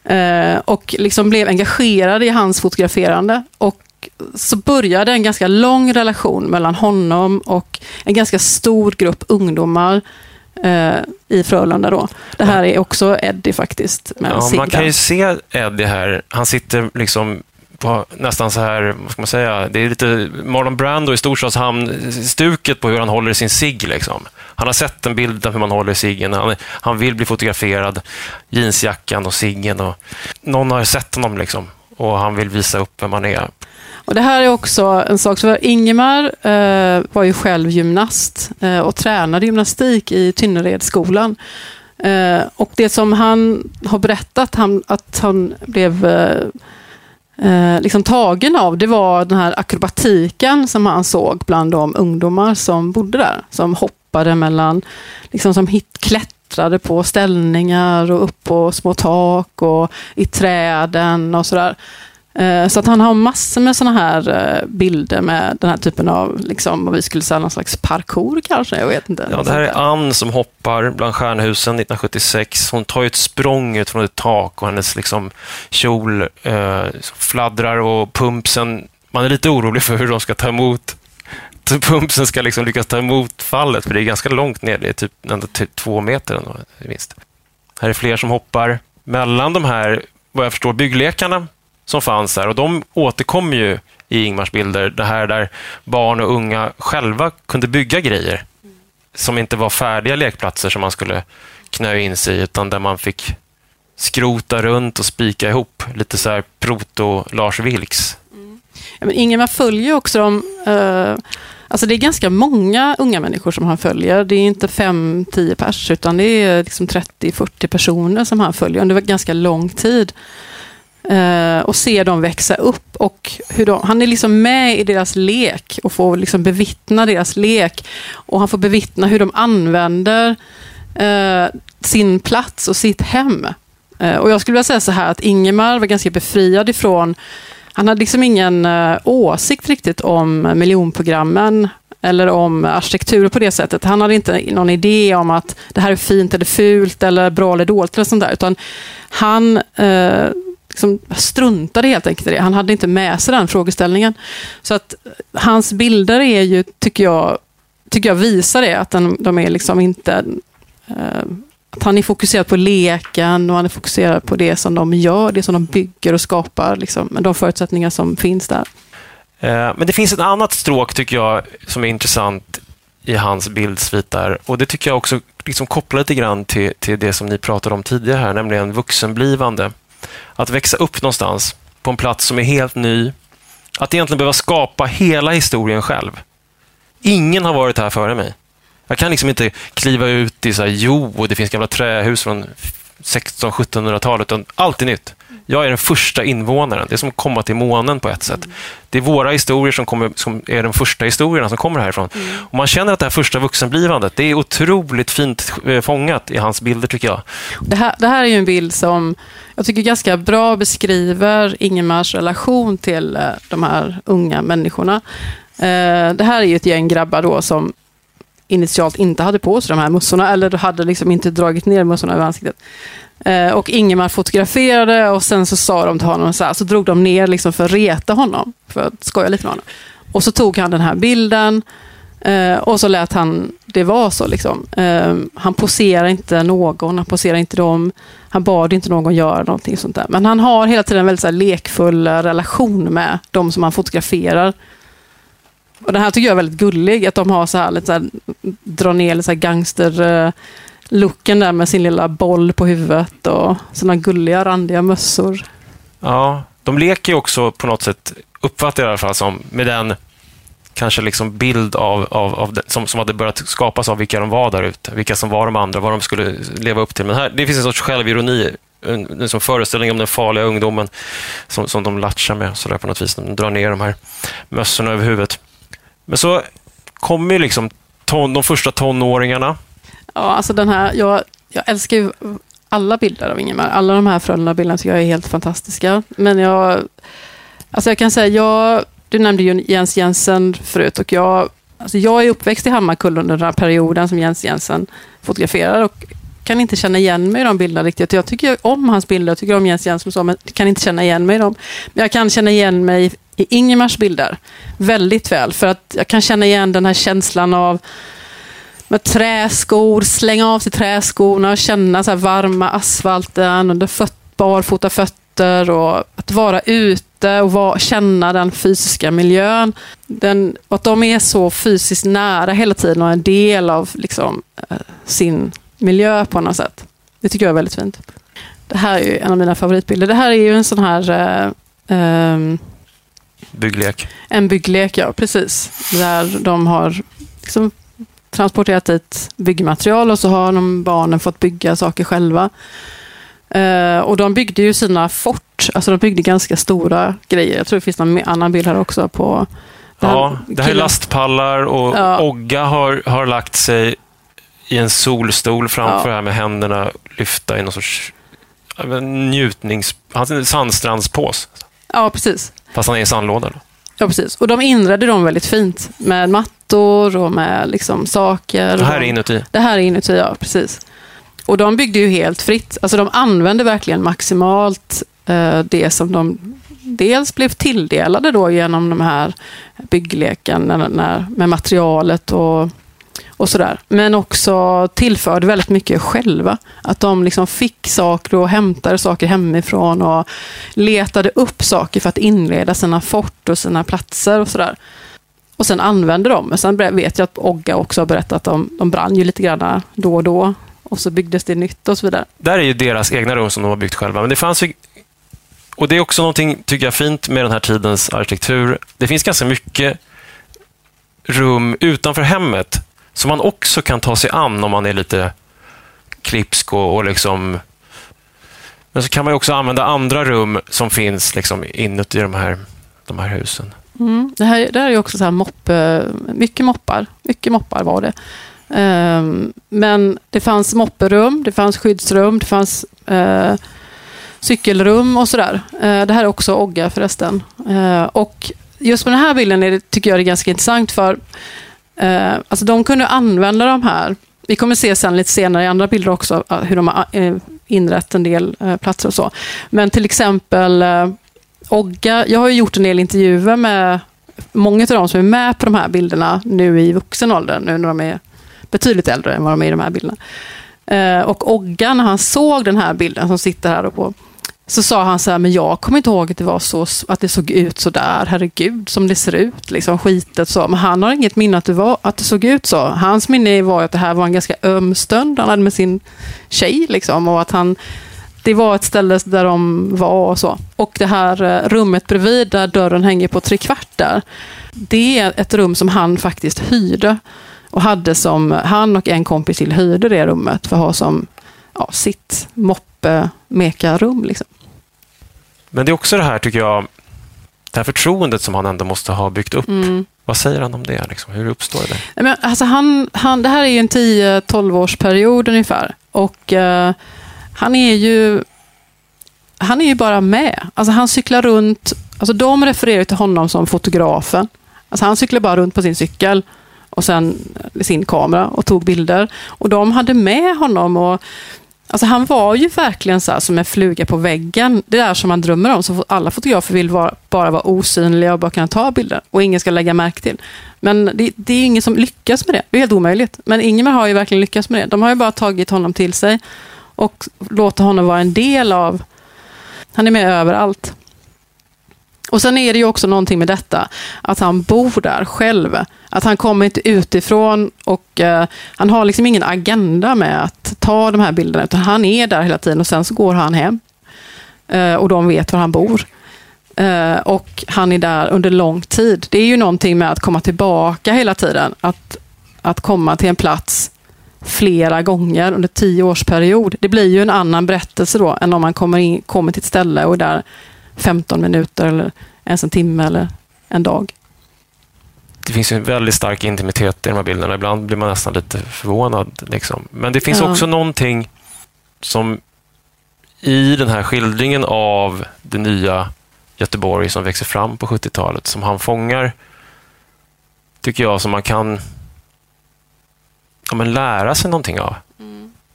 Eh, och liksom blev engagerade i hans fotograferande. Och så började en ganska lång relation mellan honom och en ganska stor grupp ungdomar eh, i Frölunda. Då. Det här är också Eddie faktiskt. Med ja, man kan ju se Eddie här. Han sitter liksom på nästan så här, vad ska man säga, det är lite Marlon Brando i Storstadshamn-stuket på hur han håller sin cigg. Liksom. Han har sett en bild av hur man håller ciggen. Han, han vill bli fotograferad. Jeansjackan och ciggen. Och, någon har sett honom liksom, och han vill visa upp vem han är. Och det här är också en sak, så Ingemar eh, var ju själv gymnast eh, och tränade gymnastik i Tynneredsskolan. Eh, och det som han har berättat han, att han blev eh, eh liksom tagen av, det var den här akrobatiken som han såg bland de ungdomar som bodde där. Som hoppade mellan, liksom som hit, klättrade på ställningar och upp på små tak och i träden och sådär. Eh, så att han har massor med sådana här eh, bilder med den här typen av, liksom, vad vi skulle säga, någon slags parkour kanske. Jag vet inte. Ja, det här är Ann som hoppar bland stjärnhusen 1976. Hon tar ett språng ut från ett tak och hennes liksom, kjol eh, fladdrar och pumpsen, man är lite orolig för hur de ska ta emot <laughs> pumpsen ska liksom lyckas ta emot fallet, för det är ganska långt ner. Det är typ, ändå typ två meter. Minst. Här är fler som hoppar mellan de här, vad jag förstår, bygglekarna som fanns där och de återkommer ju i Ingmars bilder. Det här där barn och unga själva kunde bygga grejer som inte var färdiga lekplatser som man skulle knö in sig i, utan där man fick skrota runt och spika ihop. Lite så här proto-Lars Vilks. Mm. Ja, men Ingemar följer också de... Uh, eh, alltså det är ganska många unga människor som han följer. Det är inte 5-10 pers, utan det är liksom 30-40 personer som han följer under ganska lång tid. Uh, och se dem växa upp. Och hur de, han är liksom med i deras lek och får liksom bevittna deras lek. Och han får bevittna hur de använder uh, sin plats och sitt hem. Uh, och Jag skulle vilja säga så här att Ingemar var ganska befriad ifrån han hade liksom ingen åsikt riktigt om miljonprogrammen eller om arkitektur på det sättet. Han hade inte någon idé om att det här är fint eller fult eller bra eller dåligt eller sånt där. Utan han liksom struntade helt enkelt i det. Han hade inte med sig den frågeställningen. Så att eh, hans bilder är ju, tycker jag, tycker jag visar det, att de, de är liksom inte... Eh, att han är fokuserad på leken och han är fokuserad på det som de gör, det som de bygger och skapar, liksom, de förutsättningar som finns där. Eh, men det finns ett annat stråk, tycker jag, som är intressant i hans bildsvit där. Och det tycker jag också liksom kopplar lite grann till, till det som ni pratade om tidigare här, nämligen vuxenblivande. Att växa upp någonstans på en plats som är helt ny. Att egentligen behöva skapa hela historien själv. Ingen har varit här före mig. Jag kan liksom inte kliva ut i så här, jo, och det finns gamla trähus från 1600-1700-talet, utan allt är nytt. Jag är den första invånaren. Det är som att komma till månen på ett sätt. Det är våra historier som, kommer, som är de första historierna som kommer härifrån. Mm. Och man känner att det här första vuxenblivandet, det är otroligt fint eh, fångat i hans bilder tycker jag. Det här, det här är ju en bild som jag tycker ganska bra beskriver Ingemars relation till eh, de här unga människorna. Eh, det här är ju ett gäng grabbar då som initialt inte hade på sig de här mössorna, eller hade liksom inte dragit ner mössorna över ansiktet. Eh, och Ingemar fotograferade och sen så sa de till honom så här, så drog de ner liksom för att reta honom, för att skoja lite med honom. Och så tog han den här bilden eh, och så lät han det vara så. Liksom. Eh, han poserar inte någon, han poserar inte dem, han bad inte någon göra någonting sånt där. Men han har hela tiden en väldigt så här, lekfull relation med de som han fotograferar. Och Den här tycker jag är väldigt gullig, att de har så här, lite så här, drar ner lite så här gangster looken där med sin lilla boll på huvudet och sina gulliga randiga mössor. Ja, de leker ju också på något sätt, uppfattar jag i alla fall som, med den kanske liksom bild av, av, av det, som, som hade börjat skapas av vilka de var där ute. Vilka som var de andra, vad de skulle leva upp till. Men här, det finns en sorts självironi, en, en en föreställning om den farliga ungdomen som, som de latchar med så där på något vis. De drar ner de här mössorna över huvudet. Men så kommer liksom ton, de första tonåringarna Ja, alltså den här, jag, jag älskar ju alla bilder av Ingemar. Alla de här Frölunda-bilderna tycker jag är helt fantastiska. Men jag, alltså jag kan säga, jag, du nämnde ju Jens Jensen förut och jag, alltså jag är uppväxt i Hammarkull under den här perioden som Jens Jensen fotograferar och kan inte känna igen mig i de bilderna riktigt. Jag tycker om hans bilder, jag tycker om Jens Jensen så, men kan inte känna igen mig i dem. Men jag kan känna igen mig i Ingemars bilder väldigt väl, för att jag kan känna igen den här känslan av med träskor, slänga av sig träskorna och känna så här varma asfalten under föt, barfota fötter och att vara ute och vara, känna den fysiska miljön. Den, att de är så fysiskt nära hela tiden och en del av liksom, eh, sin miljö på något sätt. Det tycker jag är väldigt fint. Det här är en av mina favoritbilder. Det här är ju en sån här eh, eh, Bygglek. En bygglek, ja precis. Där de har liksom transporterat dit byggmaterial och så har de barnen fått bygga saker själva. Eh, och de byggde ju sina fort, alltså de byggde ganska stora grejer. Jag tror det finns någon annan bild här också på Ja, det här är lastpallar och ja. Ogga har, har lagt sig i en solstol framför ja. här med händerna lyfta i någon sorts njutnings... Han är en sandstrandspås. Ja, precis. Fast han är i sandlåda. Då. Ja, precis. Och de inredde dem väldigt fint med mattor och med liksom saker. Det här är inuti? Det här är inuti, ja. Precis. Och de byggde ju helt fritt. Alltså de använde verkligen maximalt eh, det som de dels blev tilldelade då genom de här byggleken med materialet och och sådär. Men också tillförde väldigt mycket själva. Att de liksom fick saker och hämtade saker hemifrån och letade upp saker för att inreda sina fort och sina platser och sådär. Och sen använde de. Men sen vet jag att Ogga också har berättat att de, de brann ju lite grann då och då. Och så byggdes det nytt och så vidare. Där är ju deras egna rum som de har byggt själva. Men det fanns ju och det är också någonting, tycker jag, fint med den här tidens arkitektur. Det finns ganska mycket rum utanför hemmet som man också kan ta sig an om man är lite klipsk och, och liksom... Men så kan man också använda andra rum som finns liksom inuti de här, de här husen. Mm. Det, här, det här är också så här mopp, eh, mycket moppar. Mycket moppar var det. Um, men det fanns mopperum, det fanns skyddsrum, det fanns uh, cykelrum och sådär. Uh, det här är också Ogga förresten. Uh, och just med den här bilden är det, tycker jag det är ganska intressant för uh, alltså de kunde använda de här. Vi kommer se sen lite senare i andra bilder också hur de har inrett en del platser och så. Men till exempel Ogga, jag har gjort en del intervjuer med många av de som är med på de här bilderna nu i vuxen ålder, nu när de är betydligt äldre än vad de är i de här bilderna. Eh, och Ogga, när han såg den här bilden som sitter här på, så sa han så här, men jag kommer inte ihåg att det, var så, att det såg ut så där, herregud, som det ser ut, liksom skitet så. Men han har inget minne att det, var, att det såg ut så. Hans minne var att det här var en ganska öm stund han hade med sin tjej, liksom, och att han det var ett ställe där de var och så. Och det här eh, rummet bredvid där dörren hänger på trekvartar, det är ett rum som han faktiskt hyrde. Och hade som, han och en kompis till hyrde det rummet för att ha som ja, sitt moppe-meka-rum. Liksom. Men det är också det här, tycker jag, det här förtroendet som han ändå måste ha byggt upp. Mm. Vad säger han om det? Liksom? Hur uppstår det? Men, alltså, han, han, det här är ju en 10-12 års period ungefär. Och eh, han är ju han är ju bara med. Alltså han cyklar runt. Alltså de refererar till honom som fotografen. Alltså han cyklar bara runt på sin cykel och sen eh, sin kamera och tog bilder. Och de hade med honom. och Alltså han var ju verkligen så som en fluga på väggen. Det där som man drömmer om. Så alla fotografer vill vara, bara vara osynliga och bara kunna ta bilder. Och ingen ska lägga märke till. Men det, det, är ingen som lyckas med det. Det är helt omöjligt. Men Ingemar har ju verkligen lyckats med det. De har ju bara tagit honom till sig och låta honom vara en del av... Han är med överallt. Och sen är det ju också någonting med detta, att han bor där själv. Att han kommer inte utifrån och eh, han har liksom ingen agenda med att ta de här bilderna, utan han är där hela tiden och sen så går han hem. Eh, och de vet var han bor. Eh, och han är där under lång tid. Det är ju någonting med att komma tillbaka hela tiden. Att, att komma till en plats flera gånger under tio års period. Det blir ju en annan berättelse då än om man kommer, in, kommer till ett ställe och är där 15 minuter eller ens en timme eller en dag. Det finns en väldigt stark intimitet i de här bilderna. Ibland blir man nästan lite förvånad. Liksom. Men det finns Ja. också någonting som i den här skildringen av det nya Göteborg som växer fram på 70-talet, som han fångar, tycker jag, som man kan ja, men lära sig någonting av.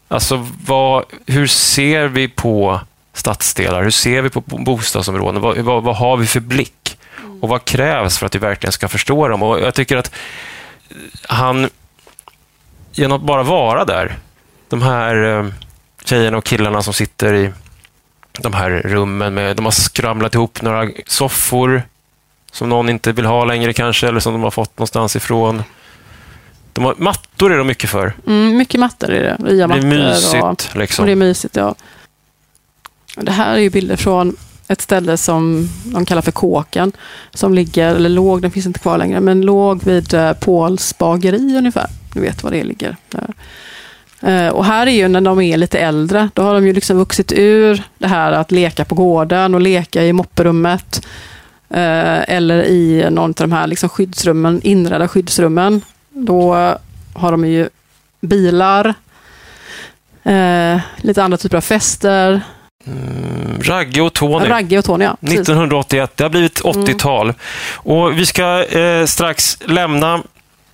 Alltså, vad, hur ser vi på stadsdelar? Hur ser vi på bostadsområden? Vad, vad, vad har vi för blick? Och vad krävs för att vi verkligen ska förstå dem? Och jag tycker att han, genom att bara vara där, de här eh, tjejerna och killarna som sitter i de här rummen, med, de har skramlat ihop några soffor som någon inte vill ha längre kanske, eller som de har fått någonstans ifrån. De har, mattor är de mycket för. Mm, mycket mattor är det. Ria Det är mysigt. Och, liksom. och det är mysigt, ja. Det här är ju bilder från ett ställe som de kallar för Kåken. Som ligger, eller låg, den finns inte kvar längre, men låg vid eh, Pauls bageri ungefär. Du vet var det ligger. Där. Eh, Och här är ju när de är lite äldre, då har de ju liksom vuxit ur det här att leka på gården och leka i mopperummet. eh, Eller i någon av de här liksom skyddsrummen, inredda skyddsrummen. Då har de ju bilar, eh, lite andra typer av fester. Mm, Ragge och Tony. Ragge och Tony, ja. precis. 1981. Det har blivit 80-tal. Och vi ska eh, strax lämna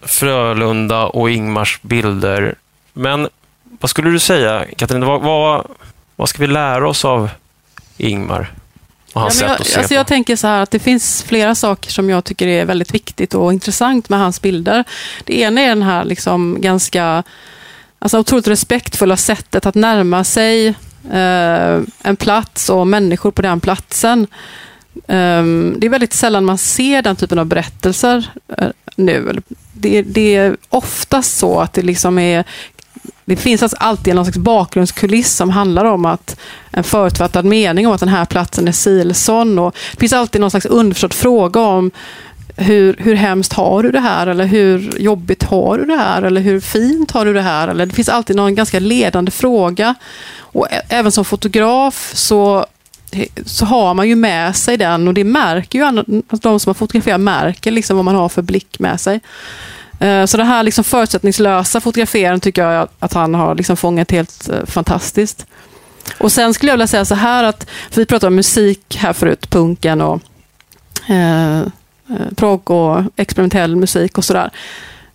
Frölunda och Ingmars bilder. Men vad skulle du säga, Katarina? Vad, vad, vad ska vi lära oss av Ingmar och hans Ja, sätt att se jag, alltså på? jag tänker så här att det finns flera saker som jag tycker är väldigt viktigt och intressant med hans bilder. Det ena är den här liksom ganska alltså otroligt respektfulla sättet att närma sig eh, en plats och människor på den platsen. Ehm, det är väldigt sällan man ser den typen av berättelser eh, nu. Det, det är oftast så att det liksom är det finns alltså alltid någon slags bakgrundskuliss som handlar om att en förutfattad mening om att den här platsen är Silson. Och det finns alltid någon slags underförstådd fråga om hur, hur hemskt har du det här? Eller hur jobbigt har du det här? Eller hur fint har du det här? Eller det finns alltid någon ganska ledande fråga. Och även som fotograf så, så har man ju med sig den och det märker ju att de som har fotograferat märker liksom vad man har för blick med sig. Eh, så det här liksom förutsättningslösa fotograferandet tycker jag att han har liksom fångat helt eh, fantastiskt. Och sen skulle jag vilja säga så här att, för vi pratade om musik här förut, punken och eh, eh prog och experimentell musik och sådär.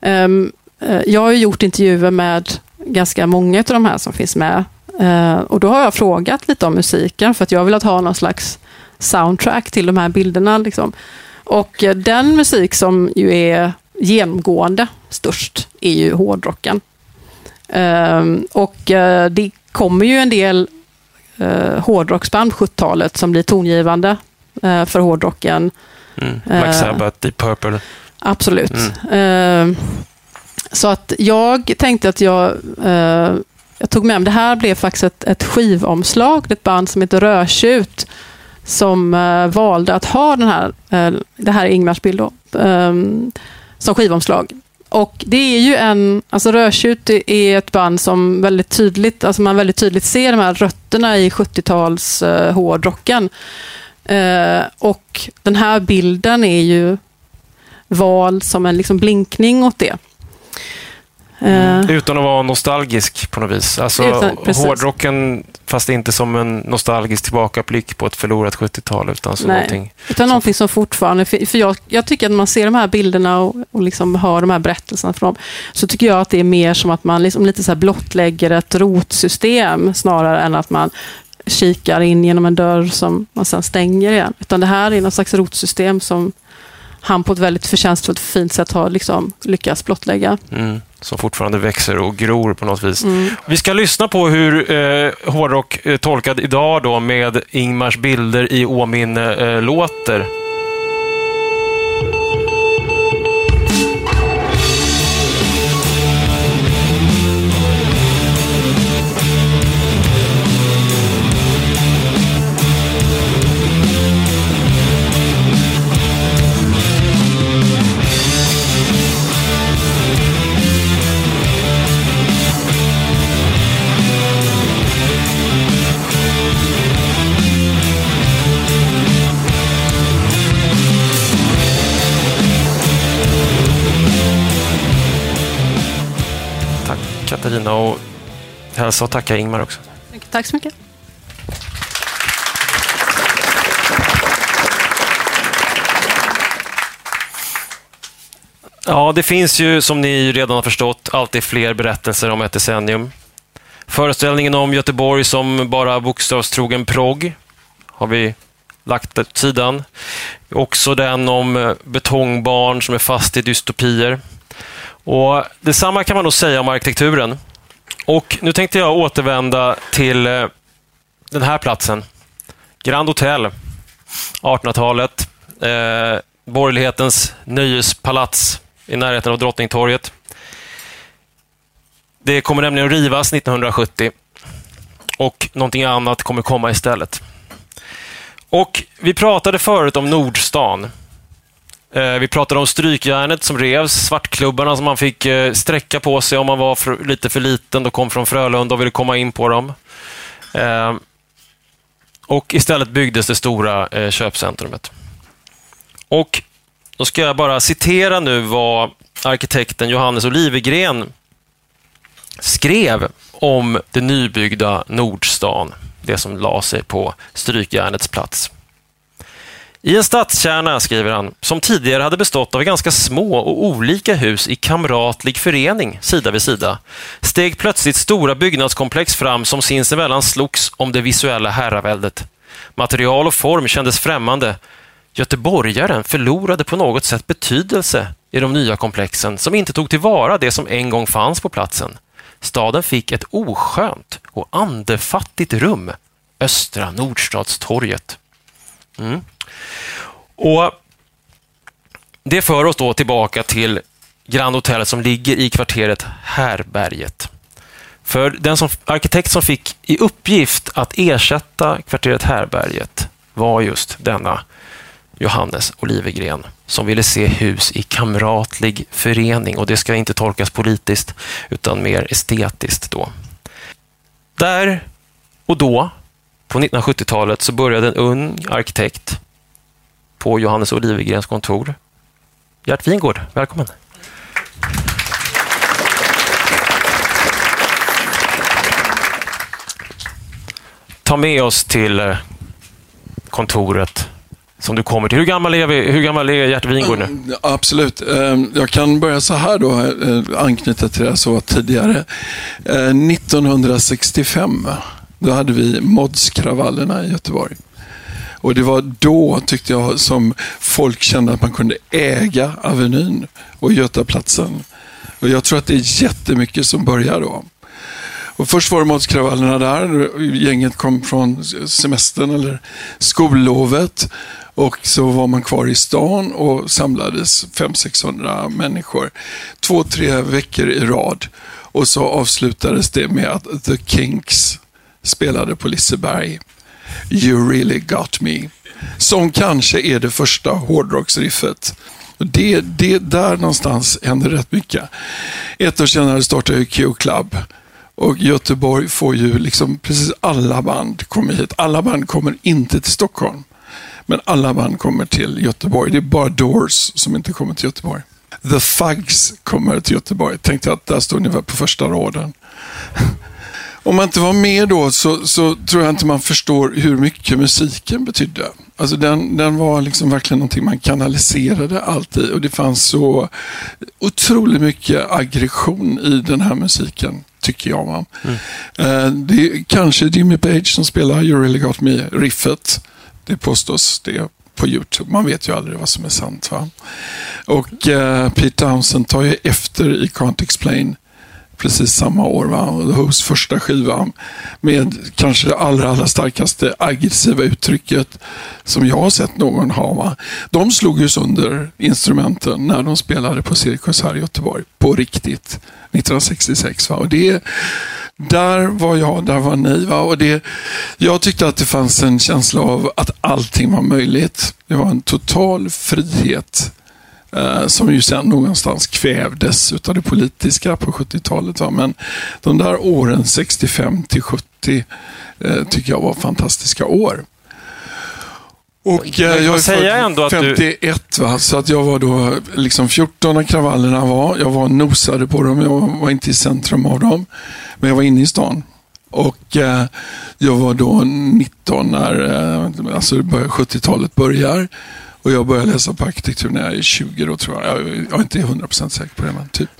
Ehm, eh, jag har ju gjort intervjuer med ganska många av de här som finns med. Eh, och då har jag frågat lite om musiken för att jag vill att ha någon slags soundtrack till de här bilderna. Liksom. Och den musik som ju är genomgående störst är ju hårdrocken. Ehm, och eh, det kommer ju en del eh, hårdrocksband 70-talet som blir tongivande eh, för hårdrocken. Mm. Black Sabbath, Deep Purple. Absolut. Mm. Ehm, så att jag tänkte att jag, jag tog med mig, det här blev faktiskt ett, ett skivomslag, ett band som heter Rödtjut som valde att ha den här, det här är Ingmars bild då, ehm, som skivomslag. Och det är ju en, alltså Rödtjut är ett band som väldigt tydligt, alltså man väldigt tydligt ser de här rötterna i 70-tals eh, hårdrocken. Eh, och den här bilden är ju val som en liksom blinkning åt det. Eh, Utan att vara nostalgisk på något vis. Alltså, Utan- hårdrocken, fast inte som en nostalgisk tillbakablick på ett förlorat 70-tal, utan som Nej. någonting... Utan någonting som fortfarande, för för jag, jag tycker att när man ser de här bilderna och, och liksom hör de här berättelserna från dem, så tycker jag att det är mer som att man liksom lite så här blottlägger ett rotsystem snarare än att man kikar in genom en dörr som man sedan stänger igen. Utan det här är någon slags rotsystem som han på ett väldigt förtjänstfullt fint sätt har liksom lyckats blottlägga. Mm, som fortfarande växer och gror på något vis. Mm. Vi ska lyssna på hur eh, hårdrock eh, tolkad idag då med Ingmars bilder i åminne eh, låter. Katarina och hälsa och tacka Ingmar också. Tack så mycket. Ja, det finns ju, som ni redan har förstått, alltid fler berättelser om ett decennium. Föreställningen om Göteborg som bara bokstavstrogen progg har vi lagt åt sidan. Också den om betongbarn som är fast i dystopier. Och Detsamma kan man nog säga om arkitekturen. Och Nu tänkte jag återvända till eh, den här platsen. Grand Hotel, 1800-talet. Eh, borgerlighetens nöjespalats i närheten av Drottningtorget. Det kommer nämligen att rivas 1970 och någonting annat kommer komma istället. Och Vi pratade förut om Nordstan. Eh, vi pratade om strykjärnet som revs, svartklubbarna som man fick eh, sträcka på sig om man var för, lite för liten och kom från Frölunda och ville komma in på dem. Eh, och istället byggdes det stora köpcentrumet. Och då ska jag bara citera nu vad arkitekten Johannes Olivegren skrev om det nybyggda Nordstan, det som la sig på Strykjärnets plats. I en stadskärna, skriver han, som tidigare hade bestått av ganska små och olika hus i kamratlig förening sida vid sida, steg plötsligt stora byggnadskomplex fram som sinsemellan slogs om det visuella herraväldet. Material och form kändes främmande. Göteborgaren förlorade på något sätt betydelse i de nya komplexen som inte tog tillvara det som en gång fanns på platsen. Staden fick ett oskönt och andefattigt rum, Östra Nordstadstorget. Mm. Och Det för oss då tillbaka till Grand Hotel som ligger i kvarteret Härberget. För den som, arkitekt som fick i uppgift att ersätta kvarteret Härberget var just denna Johannes Olivegren som ville se hus i kamratlig förening och det ska inte tolkas politiskt utan mer estetiskt då. Där och då, på 1970-talet, så började en ung arkitekt på Johannes Olivegrens kontor. Gert Wingård, välkommen. Ta med oss till eh, kontoret som du kommer till. Hur gammal är, vi, hur gammal är Gert Wingård nu? Mm, absolut. Ehm, jag kan börja så här då, eh, anknyta till det jag sa tidigare. Eh, 1965, då hade vi modskravallerna i Göteborg. Och det var då, tyckte jag, som folk kände att man kunde äga Avenyn och Götaplatsen. Och jag tror att det är jättemycket som börjar då. Och först var det matkravallerna där. Gänget kom från semestern eller skollovet. Och så var man kvar i stan och samlades 500-600 människor. Två, tre veckor i rad. Och så avslutades det med att The Kinks spelade på Liseberg. You really got me. Som kanske är det första hårdrocksriffet. Det, det, där någonstans händer rätt mycket. Ett år senare startade Q-Club. Och Göteborg får ju liksom precis alla band kommer hit. Alla band kommer inte till Stockholm. Men alla band kommer till Göteborg. Det är bara Doors som inte kommer till Göteborg. The Fugs kommer till Göteborg. Tänkte jag att där står ni väl på första raden. Om man inte var med då så, så, tror jag inte man förstår hur mycket musiken betydde. Alltså den, den var liksom verkligen någonting man kanaliserade allt i och det fanns så otroligt mycket aggression i den här musiken, tycker jag. Mm. Eh, det är kanske Jimmy Page som spelar You really got me, riffet. Det påstås det på Youtube. Man vet ju aldrig vad som är sant. Va? Och eh, Pete Townsend tar ju efter i Can't Explain precis samma år. Va? The Who's första skiva med kanske det allra, allra starkaste aggressiva uttrycket som jag har sett någon ha. Va? De slog ju sönder instrumenten när de spelade på Cirkus här i Göteborg. På riktigt. 1966. Va? Och det, där var jag, där var ni. Va? Och det, jag tyckte att det fanns en känsla av att allting var möjligt. Det var en total frihet som ju sen någonstans kvävdes av det politiska på 70-talet. Men de där åren 65 till 70 eh, tycker jag var fantastiska år. Och eh, jag är säga ändå 51, du... va? så att jag var då liksom 14 när kravallerna var. Jag var nosade på dem, jag var inte i centrum av dem. Men jag var inne i stan. Och eh, jag var då 19 när eh, alltså 70-talet börjar. Och jag började läsa på arkitektur när jag är 20 då tror jag. Jag, är inte 100% säker på det, men typ.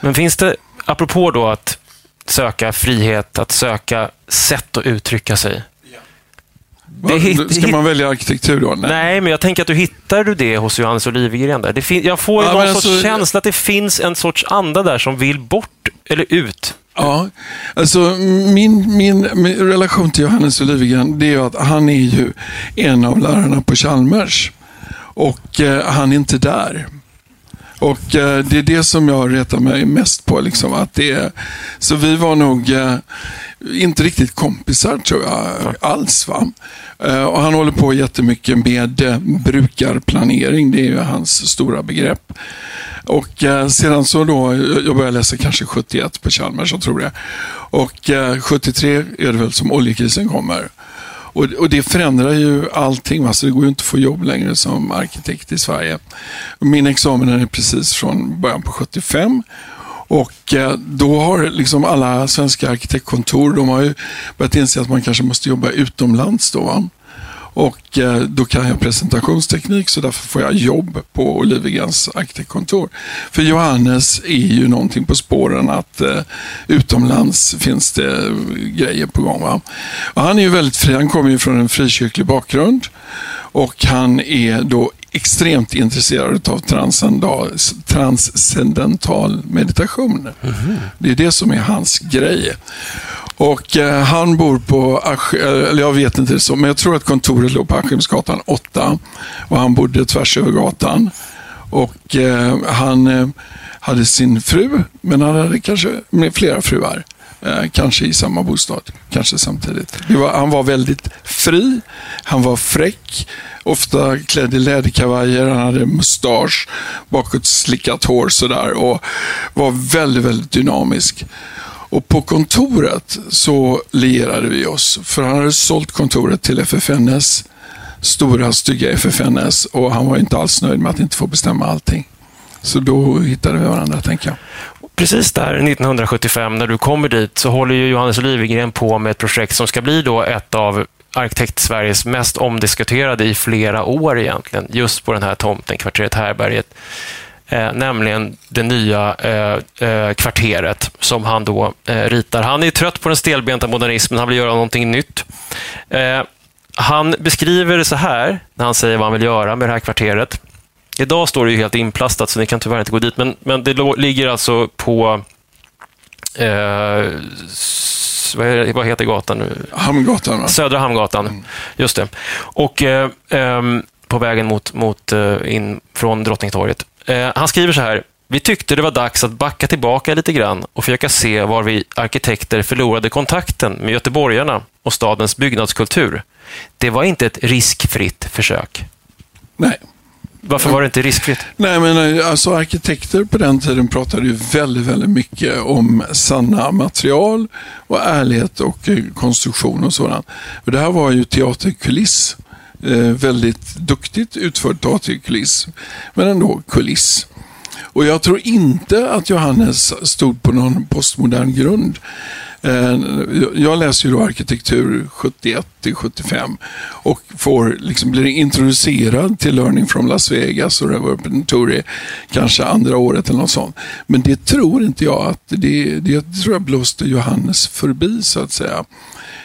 Men finns det, apropå då att söka frihet, att söka sätt att uttrycka sig. Det hit, Ska man välja arkitektur då? Nej. Nej. men jag tänker att du hittar du det hos Johannes Olivegren. Där. Det jag får ja, någon sorts alltså, känsla att det finns en sorts anda där som vill bort eller ut. Ja, alltså min, min, min relation till Johannes Olivegren, det är att han är ju en av lärarna på Chalmers. Och eh, han är inte där. Och eh, det är det som jag retar mig mest på. Liksom, att det så vi var nog eh, inte riktigt kompisar tror jag alls. Va? Eh, och han håller på jättemycket med eh, brukarplanering. Det är ju hans stora begrepp. Och eh, sedan så då, eh, jag började läsa kanske 71 på Chalmers, jag tror det. Och eh, 73 är det väl som oljekrisen kommer. Och, och det förändrar ju allting. Alltså det går ju inte att få jobb längre som arkitekt i Sverige. Min examen är precis från början på 75. Och eh, då har liksom alla svenska arkitektkontor, de har ju börjat inse att man kanske måste jobba utomlands. Då, va? Och eh, då kan jag presentationsteknik så därför får jag jobb på Olivegrens arkitektkontor. För Johannes är ju någonting på spåren att eh, utomlands finns det eh, grejer på gång. Va? Och han är ju väldigt fri, han kommer ju från en frikyrklig bakgrund och han är då extremt intresserad av transcendental meditation. Mm -hmm. Det är det som är hans grej. Och eh, han bor på, eller jag vet inte så, men jag tror att kontoret låg på Askimsgatan 8 och han bodde tvärs över gatan. Och eh, han eh, hade sin fru, men han hade kanske med flera fruar. Eh, kanske i samma bostad, kanske samtidigt. Var, han var väldigt fri, han var fräck, ofta klädd i läderkavajer, han hade mustasch, bakåt slickat hår sådär och var väldigt, väldigt dynamisk. Och på kontoret så lierade vi oss, för han hade sålt kontoret till FFNS, stora stygga FFNS och han var inte alls nöjd med att inte få bestämma allting. Så då hittade vi varandra, tänker jag. Precis där, 1975, när du kommer dit, så håller ju Johannes Olivegren på med ett projekt som ska bli då ett av arkitekt-Sveriges mest omdiskuterade i flera år egentligen, just på den här tomten, kvarteret Härberget eh, nämligen det nya eh, eh, kvarteret som han då eh, ritar. Han är trött på den stelbenta modernismen, han vill göra någonting nytt. Eh, han beskriver det så här, när han säger vad han vill göra med det här kvarteret. Idag står det ju helt inplastat, så ni kan tyvärr inte gå dit, men, men det ligger alltså på... Eh, vad, heter gatan nu? Hamngatan, va? Södra Hamngatan, just det. Och eh, ehm, på vägen mot, mot eh, in från Drottningtorget. Eh, han skriver så här. Vi tyckte det var dags att backa tillbaka lite grann och försöka se var vi arkitekter förlorade kontakten med göteborgarna och stadens byggnadskultur. Det var inte ett riskfritt försök. Nej. Varför var det inte riskfritt? Nej, men eh, alltså arkitekter på den tiden pratade ju väldigt, väldigt mycket om sanna material och ärlighet och eh, konstruktion och sådant. Och det här var ju teaterkuliss. Eh, väldigt duktigt utförd teaterkuliss, men ändå kuliss. Och jag tror inte att Johannes stod på någon postmodern grund. Eh, jag läser ju då arkitektur 71 till 75 och får liksom blir introducerad till Learning from Las Vegas och Reverberatory kanske andra året eller något sånt. Men det tror inte jag att det, det tror jag blåste Johannes förbi så att säga.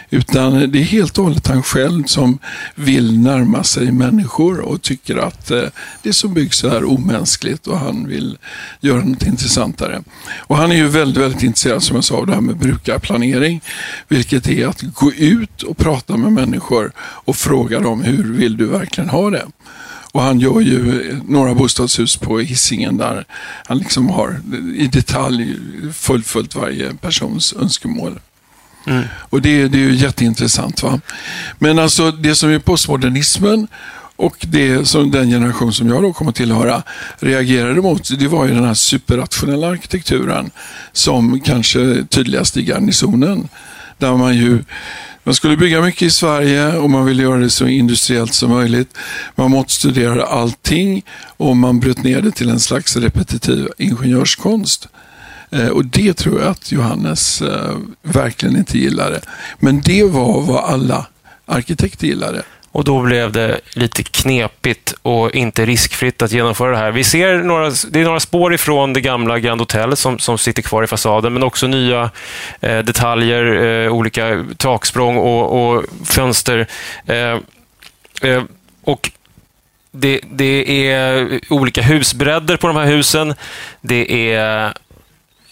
Utan det är helt och hållet han själv som vill närma sig människor och tycker att eh, det som byggs är omänskligt och han vill göra något intressantare. Och han är ju väldigt, väldigt intresserad som jag sa av det här med brukarplanering. Vilket är att gå ut och prata med människor och fråga dem hur vill du verkligen ha det? Och han gör ju några bostadshus på Hisingen där han liksom har i detalj fullföljt varje persons önskemål. Mm. Och det, det är ju jätteintressant. Va? Men alltså det som är postmodernismen och det som den generation som jag då kommer tillhöra reagerade mot, det var ju den här superrationella arkitekturen som kanske tydligast i garnisonen. Där man ju man skulle bygga mycket i Sverige och man ville göra det så industriellt som möjligt. Man måste studera allting och man bröt ner det till en slags repetitiv ingenjörskonst. Eh, och det tror jag att Johannes eh, verkligen inte gillade. Men det var vad alla arkitekter gillade. Och då blev det lite knepigt och inte riskfritt att genomföra det här. Vi ser några, det är några spår ifrån det gamla Grand Hotel som, som sitter kvar i fasaden, men också nya eh, detaljer, eh, olika taksprång och, och fönster. Eh, eh, och det, det är olika husbredder på de här husen. Det är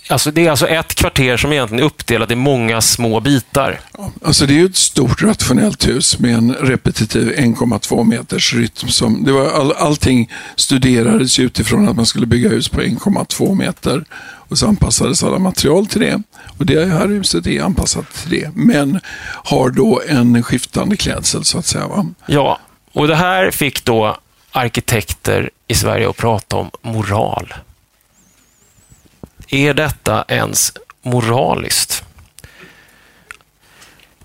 Alltså, det är alltså ett kvarter som egentligen är uppdelat i många små bitar. Alltså det är ju ett stort rationellt hus med en repetitiv 1,2 meters rytm. Som, det var all, allting studerades utifrån att man skulle bygga hus på 1,2 meter och så anpassades alla material till det. Och det här huset är anpassat till det, men har då en skiftande klädsel så att säga. Va? Ja, och det här fick då arkitekter i Sverige att prata om moral. Är detta ens moraliskt?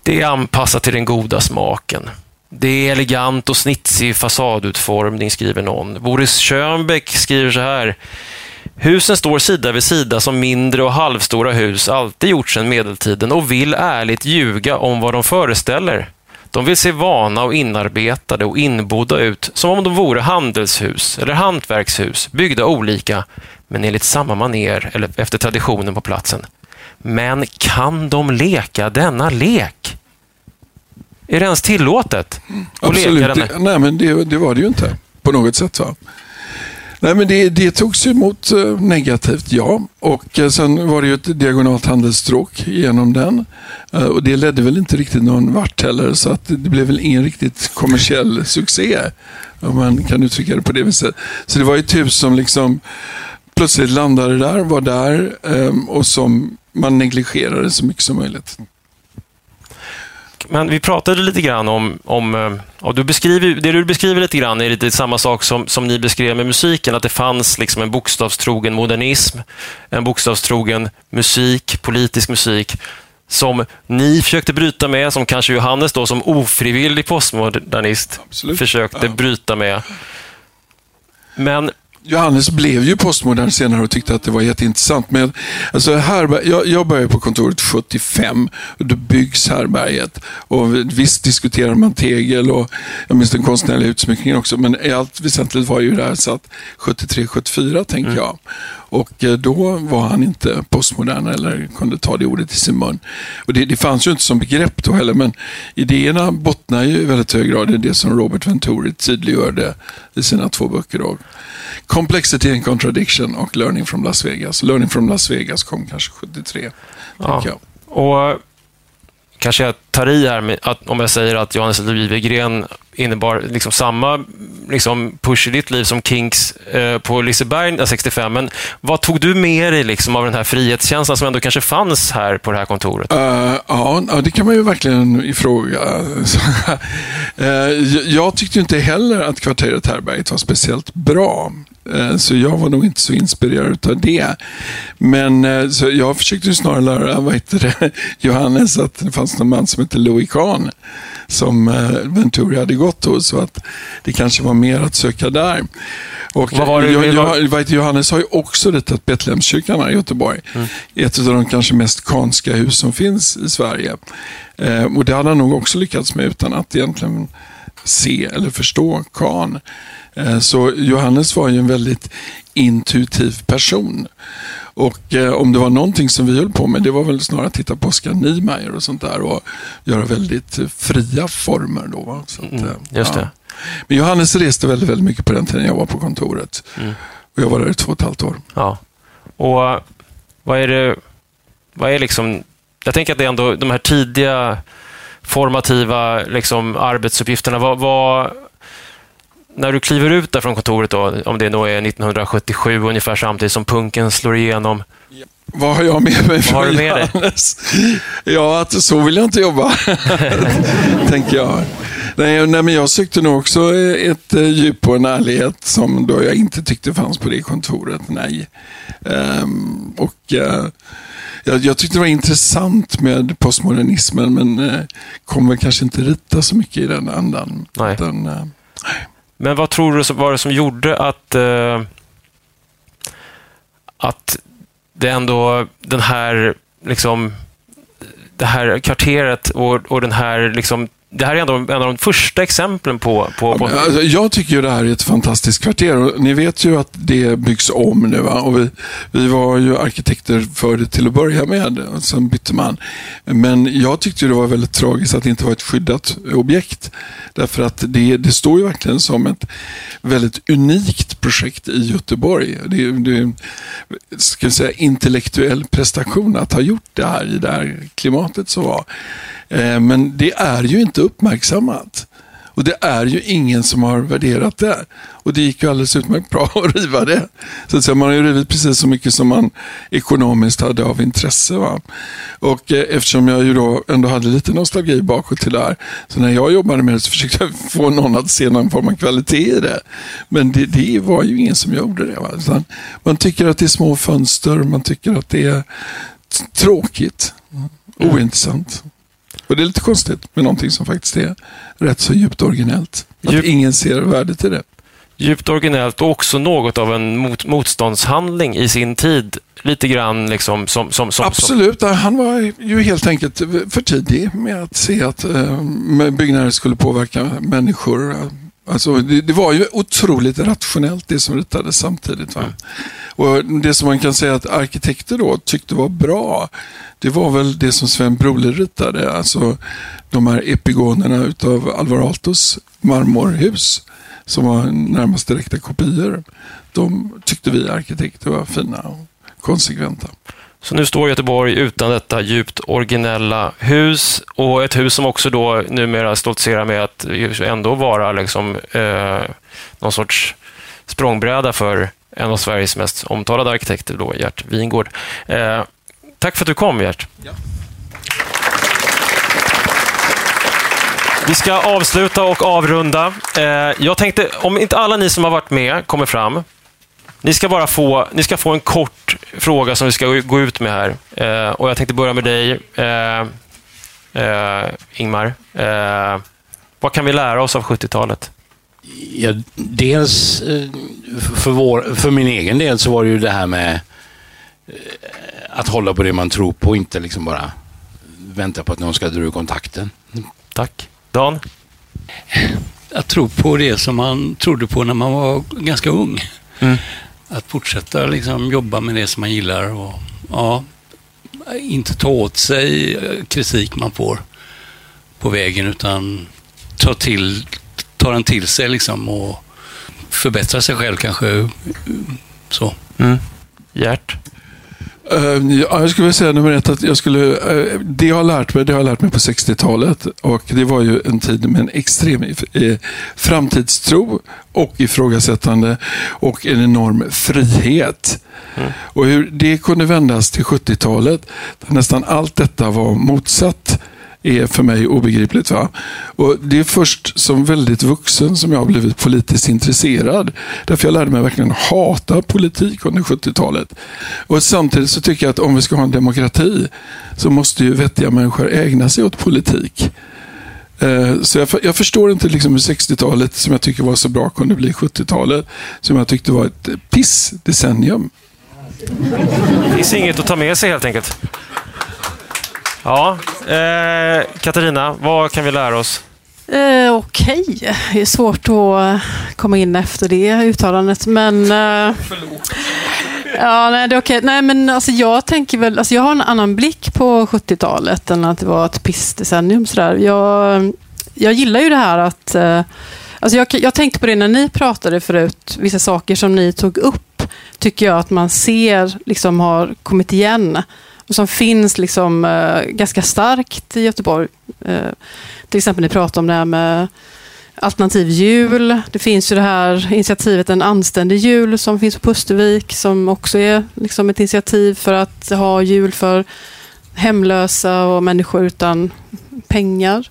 Det är anpassat till den goda smaken. Det är elegant och snitsig fasadutformning, skriver någon. Boris Schönbeck skriver så här. Husen står sida vid sida som mindre och halvstora hus alltid gjort sedan medeltiden och vill ärligt ljuga om vad de föreställer. De vill se vana och inarbetade och inbodda ut som om de vore handelshus eller hantverkshus byggda olika men enligt samma maner eller efter traditionen på platsen. Men kan de leka denna lek? Är det ens tillåtet att leka Absolut. denna? Det, nej, men det, det var det ju inte på något sätt. Va? Nej, men det, det togs emot eh, negativt, ja. Och eh, sen var det ju ett diagonalt handelsstråk genom den. Eh, och det ledde väl inte riktigt någon vart heller, så att det blev väl ingen riktigt kommersiell succé. Om man kan uttrycka det på det viset. Så det var ju ett hus som liksom plötsligt landade där, var där eh, och som man negligerade så mycket som möjligt. Men vi pratade lite grann om, om och du beskriver, det du beskriver lite grann är lite samma sak som, som ni beskrev med musiken, att det fanns liksom en bokstavstrogen modernism, en bokstavstrogen musik, politisk musik, som ni försökte bryta med, som kanske Johannes då som ofrivillig postmodernist Absolut. försökte Ja. bryta med. Men Johannes blev ju postmodern senare och tyckte att det var jätteintressant. Men alltså härberg, jag, jag började på kontoret 75 och då byggs härberget. Och visst diskuterar man tegel och jag minns den konstnärliga utsmyckningen också. Men i allt väsentligt var ju det här satt 73-74 tänker mm. jag. Och eh, då var han inte postmodern eller kunde ta det ordet i sin mun. Och det, det fanns ju inte som begrepp då heller, men idéerna bottnar ju i väldigt hög grad i det som Robert Venturi tydliggjorde i sina två böcker. Då. Complexity and Contradiction och Learning from Las Vegas. Learning from Las Vegas kom kanske 73. Ja. Jag. Och kanske jag tar i här med att, om jag säger att Johannes Liljegren innebar liksom samma liksom push i ditt liv som Kinks eh, på Liseberg eh, 65. Men vad tog du med dig liksom av den här frihetskänslan som ändå kanske fanns här på det här kontoret? Uh, ja, det kan man ju verkligen ifråga. <laughs> uh, jag tyckte inte heller att kvarteret Härberget var speciellt bra. Eh, så jag var nog inte så inspirerad av det. Men eh, så jag försökte snarare lära vad heter det, <laughs> Johannes att det fanns någon man som hette Louis Kahn som eh, Venturi hade gått hos. Så att det kanske var mer att söka där. Och vad var det, jag, jag, Johannes har ju också ritat Betlehemskyrkan här i Göteborg. Mm. Ett av de kanske mest kanska hus som finns i Sverige. och det hade han nog också lyckats med utan att egentligen se eller förstå Kahn. Eh, så Johannes var ju en väldigt intuitiv person. Och eh, om det var någonting som vi höll på med, det var väl snarare att titta på Oskar Niemeyer och sånt där och göra väldigt fria former. Då, så att, mm, eh, just det. Men Johannes reste väldigt, väldigt mycket på den tiden jag var på kontoret. Mm. Och jag var där i två och ett halvt år. Ja. Och vad är det, vad är liksom, jag tänker att det är ändå de här tidiga formativa liksom, arbetsuppgifterna. Vad, vad, när du kliver ut där från kontoret, då, om det då är 1977, ungefär samtidigt som punken slår igenom. Vad har jag med mig Vad har du med dig? Ja, att så vill jag inte jobba, <laughs> tänker jag. Nej, nej, men jag sökte nog också ett eh, djup och en ärlighet som då jag inte tyckte fanns på det kontoret. Nej. Um, och uh, jag, jag tyckte det var intressant med postmodernismen, men uh, kom väl kanske inte rita så mycket i den andan. Nej. Utan, uh, men vad tror du var det som gjorde att, eh, att det ändå, den här, liksom, det här kvarteret och, och den här liksom, det här är ändå en av de första exemplen på... på, på... Alltså, jag tycker ju det här är ett fantastiskt kvarter. Och ni vet ju att det byggs om nu. Va? Och vi, vi var ju arkitekter för det till att börja med. Och sen bytte man. Men jag tyckte det var väldigt tragiskt att det inte var ett skyddat objekt. Därför att det, det står ju verkligen som ett väldigt unikt projekt i Göteborg. Det, det ska säga, intellektuell prestation att ha gjort det här i det här klimatet som var. Eh, men det är ju inte uppmärksammat. Och det är ju ingen som har värderat det. Och det gick ju alldeles utmärkt bra att riva det. Så att säga, man har ju rivit precis så mycket som man ekonomiskt hade av intresse. Va? Och eh, eftersom jag ju då ändå hade lite nostalgi bakåt till det här. Så när jag jobbade med det så försökte jag <laughs> få någon att se någon form av kvalitet i det. Men det, det var ju ingen som gjorde det. Va? man tycker att det är små fönster, man tycker att det är tråkigt, mm. ointressant. Och det är lite konstigt med någonting som faktiskt är rätt så djupt originellt. Att Djup... ingen ser värdet i det. Djupt originellt och också något av en mot motståndshandling i sin tid. Lite grann liksom som... som, som Absolut, som... han var ju helt enkelt för tidig med att se att eh, byggnader skulle påverka människor. Alltså, det, det, var ju otroligt rationellt det som ritades samtidigt. Va? Mm. Och Det som man kan säga att arkitekter då tyckte var bra, det var väl det som Sven Brole ritade. Alltså de här epigonerna utav Alvar Aaltos marmorhus som var närmast direkta kopior. De tyckte vi arkitekter var fina och konsekventa. Så nu står Göteborg utan detta djupt originella hus och ett hus som också då numera stoltserar med att ändå vara liksom, eh, någon sorts språngbräda för en av Sveriges mest omtalade arkitekter, då, Gert Wingård. Eh, tack för att du kom, Gert. Ja. Vi ska avsluta och avrunda. Eh, jag tänkte, om inte alla ni som har varit med kommer fram, ni ska bara få, ni ska få en kort fråga som vi ska gå ut med här. Eh, och Jag tänkte börja med dig, eh, eh Ingmar. Eh, vad kan vi lära oss av 70-talet? Ja, dels eh, för, vår, för min egen del så var det ju det här med eh, att hålla på det man tror på, inte liksom bara vänta på att någon ska dra ur kontakten. Tack. Dan? Att tro på det som man trodde på när man var ganska ung. Mm. Att fortsätta liksom jobba med det som man gillar och ja, inte ta åt sig kritik man får på vägen utan ta, till, ta den till sig liksom och förbättra sig själv kanske. Så. Mm. Gert? Eh, ja, jag skulle vilja säga nummer ett att jag skulle, eh, det jag har lärt mig, det har jag lärt mig på 60-talet. Och det var ju en tid med en extrem eh, framtidstro och ifrågasättande och en enorm frihet. Mm. Och hur det kunde vändas till 70-talet, där nästan allt detta var motsatt är för mig obegripligt. Va? Och Det är först som väldigt vuxen som jag har blivit politiskt intresserad. Därför jag lärde mig verkligen hata politik under 70-talet. Och Samtidigt så tycker jag att om vi ska ha en demokrati så måste ju vettiga människor ägna sig åt politik. Eh, så jag, jag förstår inte liksom hur 60-talet, som jag tycker var så bra, kunde bli 70-talet, som jag tyckte var ett piss-decennium. Det finns inget att ta med sig helt enkelt. Ja, eh, Katarina, vad kan vi lära oss? Eh, Okej, okay. det är svårt att komma in efter det uttalandet, men... Eh, ja, nej, det är okej. Okay. Nej, men alltså, jag tänker väl... Alltså, jag har en annan blick på 70-talet än att det var ett pissdecennium. Jag, jag gillar ju det här att... Eh, alltså, jag, jag tänkte på det när ni pratade förut, vissa saker som ni tog upp, tycker jag att man ser liksom har kommit igen och som finns liksom, eh, ganska starkt i Göteborg. Eh, till exempel ni pratar om det här med alternativ jul. Det finns ju det här initiativet En anständig jul som finns på Pustervik som också är liksom ett initiativ för att ha jul för hemlösa och människor utan pengar.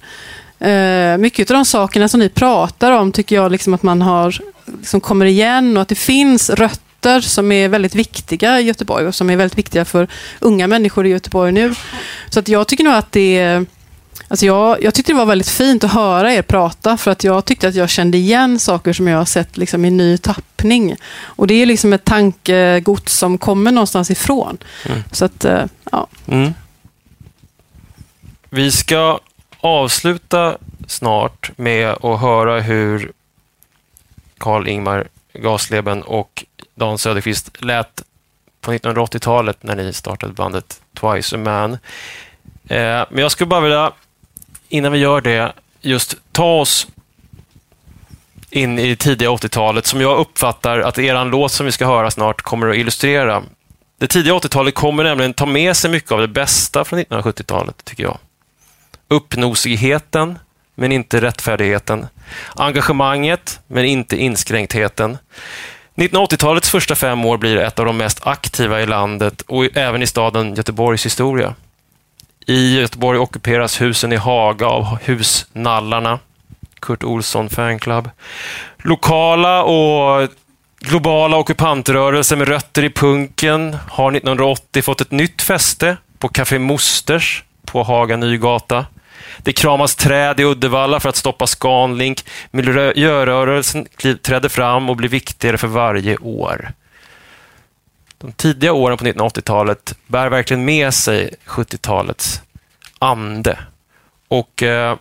Eh, mycket av de sakerna som ni pratar om tycker jag liksom att man har, liksom kommer igen och att det finns rötter rötter som är väldigt viktiga i Göteborg och som är väldigt viktiga för unga människor i Göteborg nu. Så att jag tycker nog att det Alltså jag, jag tyckte det var väldigt fint att höra er prata för att jag tyckte att jag kände igen saker som jag har sett liksom i ny tappning. Och det är liksom ett tankegods som kommer någonstans ifrån. Mm. Så att, eh, ja. Mm. Vi ska avsluta snart med att höra hur Karl-Ingmar Gasleben och Dan Söderqvist lät på 1980-talet när ni startade bandet Twice a Man. Eh, men jag skulle bara vilja, innan vi gör det, just ta oss in i tidiga 80-talet som jag uppfattar att er låt som vi ska höra snart kommer att illustrera. Det tidiga 80-talet kommer nämligen ta med sig mycket av det bästa från 1970-talet, tycker jag. Uppnosigheten, men inte rättfärdigheten. Engagemanget, men inte inskränktheten. 1980-talets första fem år blir ett av de mest aktiva i landet och även i staden Göteborgs historia. I Göteborg ockuperas husen i Haga av husnallarna, Kurt Olsson fanclub. Lokala och globala ockupantrörelser med rötter i punken har 1980 fått ett nytt fäste på Café Mosters på Haga Nygata. Det kramas träd i Uddevalla för att stoppa Scanlink. Miljörörelsen trädde fram och blir viktigare för varje år. De tidiga åren på 1980-talet bär verkligen med sig 70-talets ande. Och eh,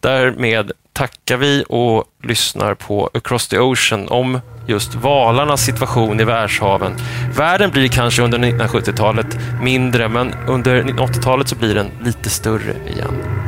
därmed tackar vi och lyssnar på Across the Ocean om just valarnas situation i världshaven. Världen blir kanske under 1970-talet mindre, men under 1980-talet så blir den lite större igen.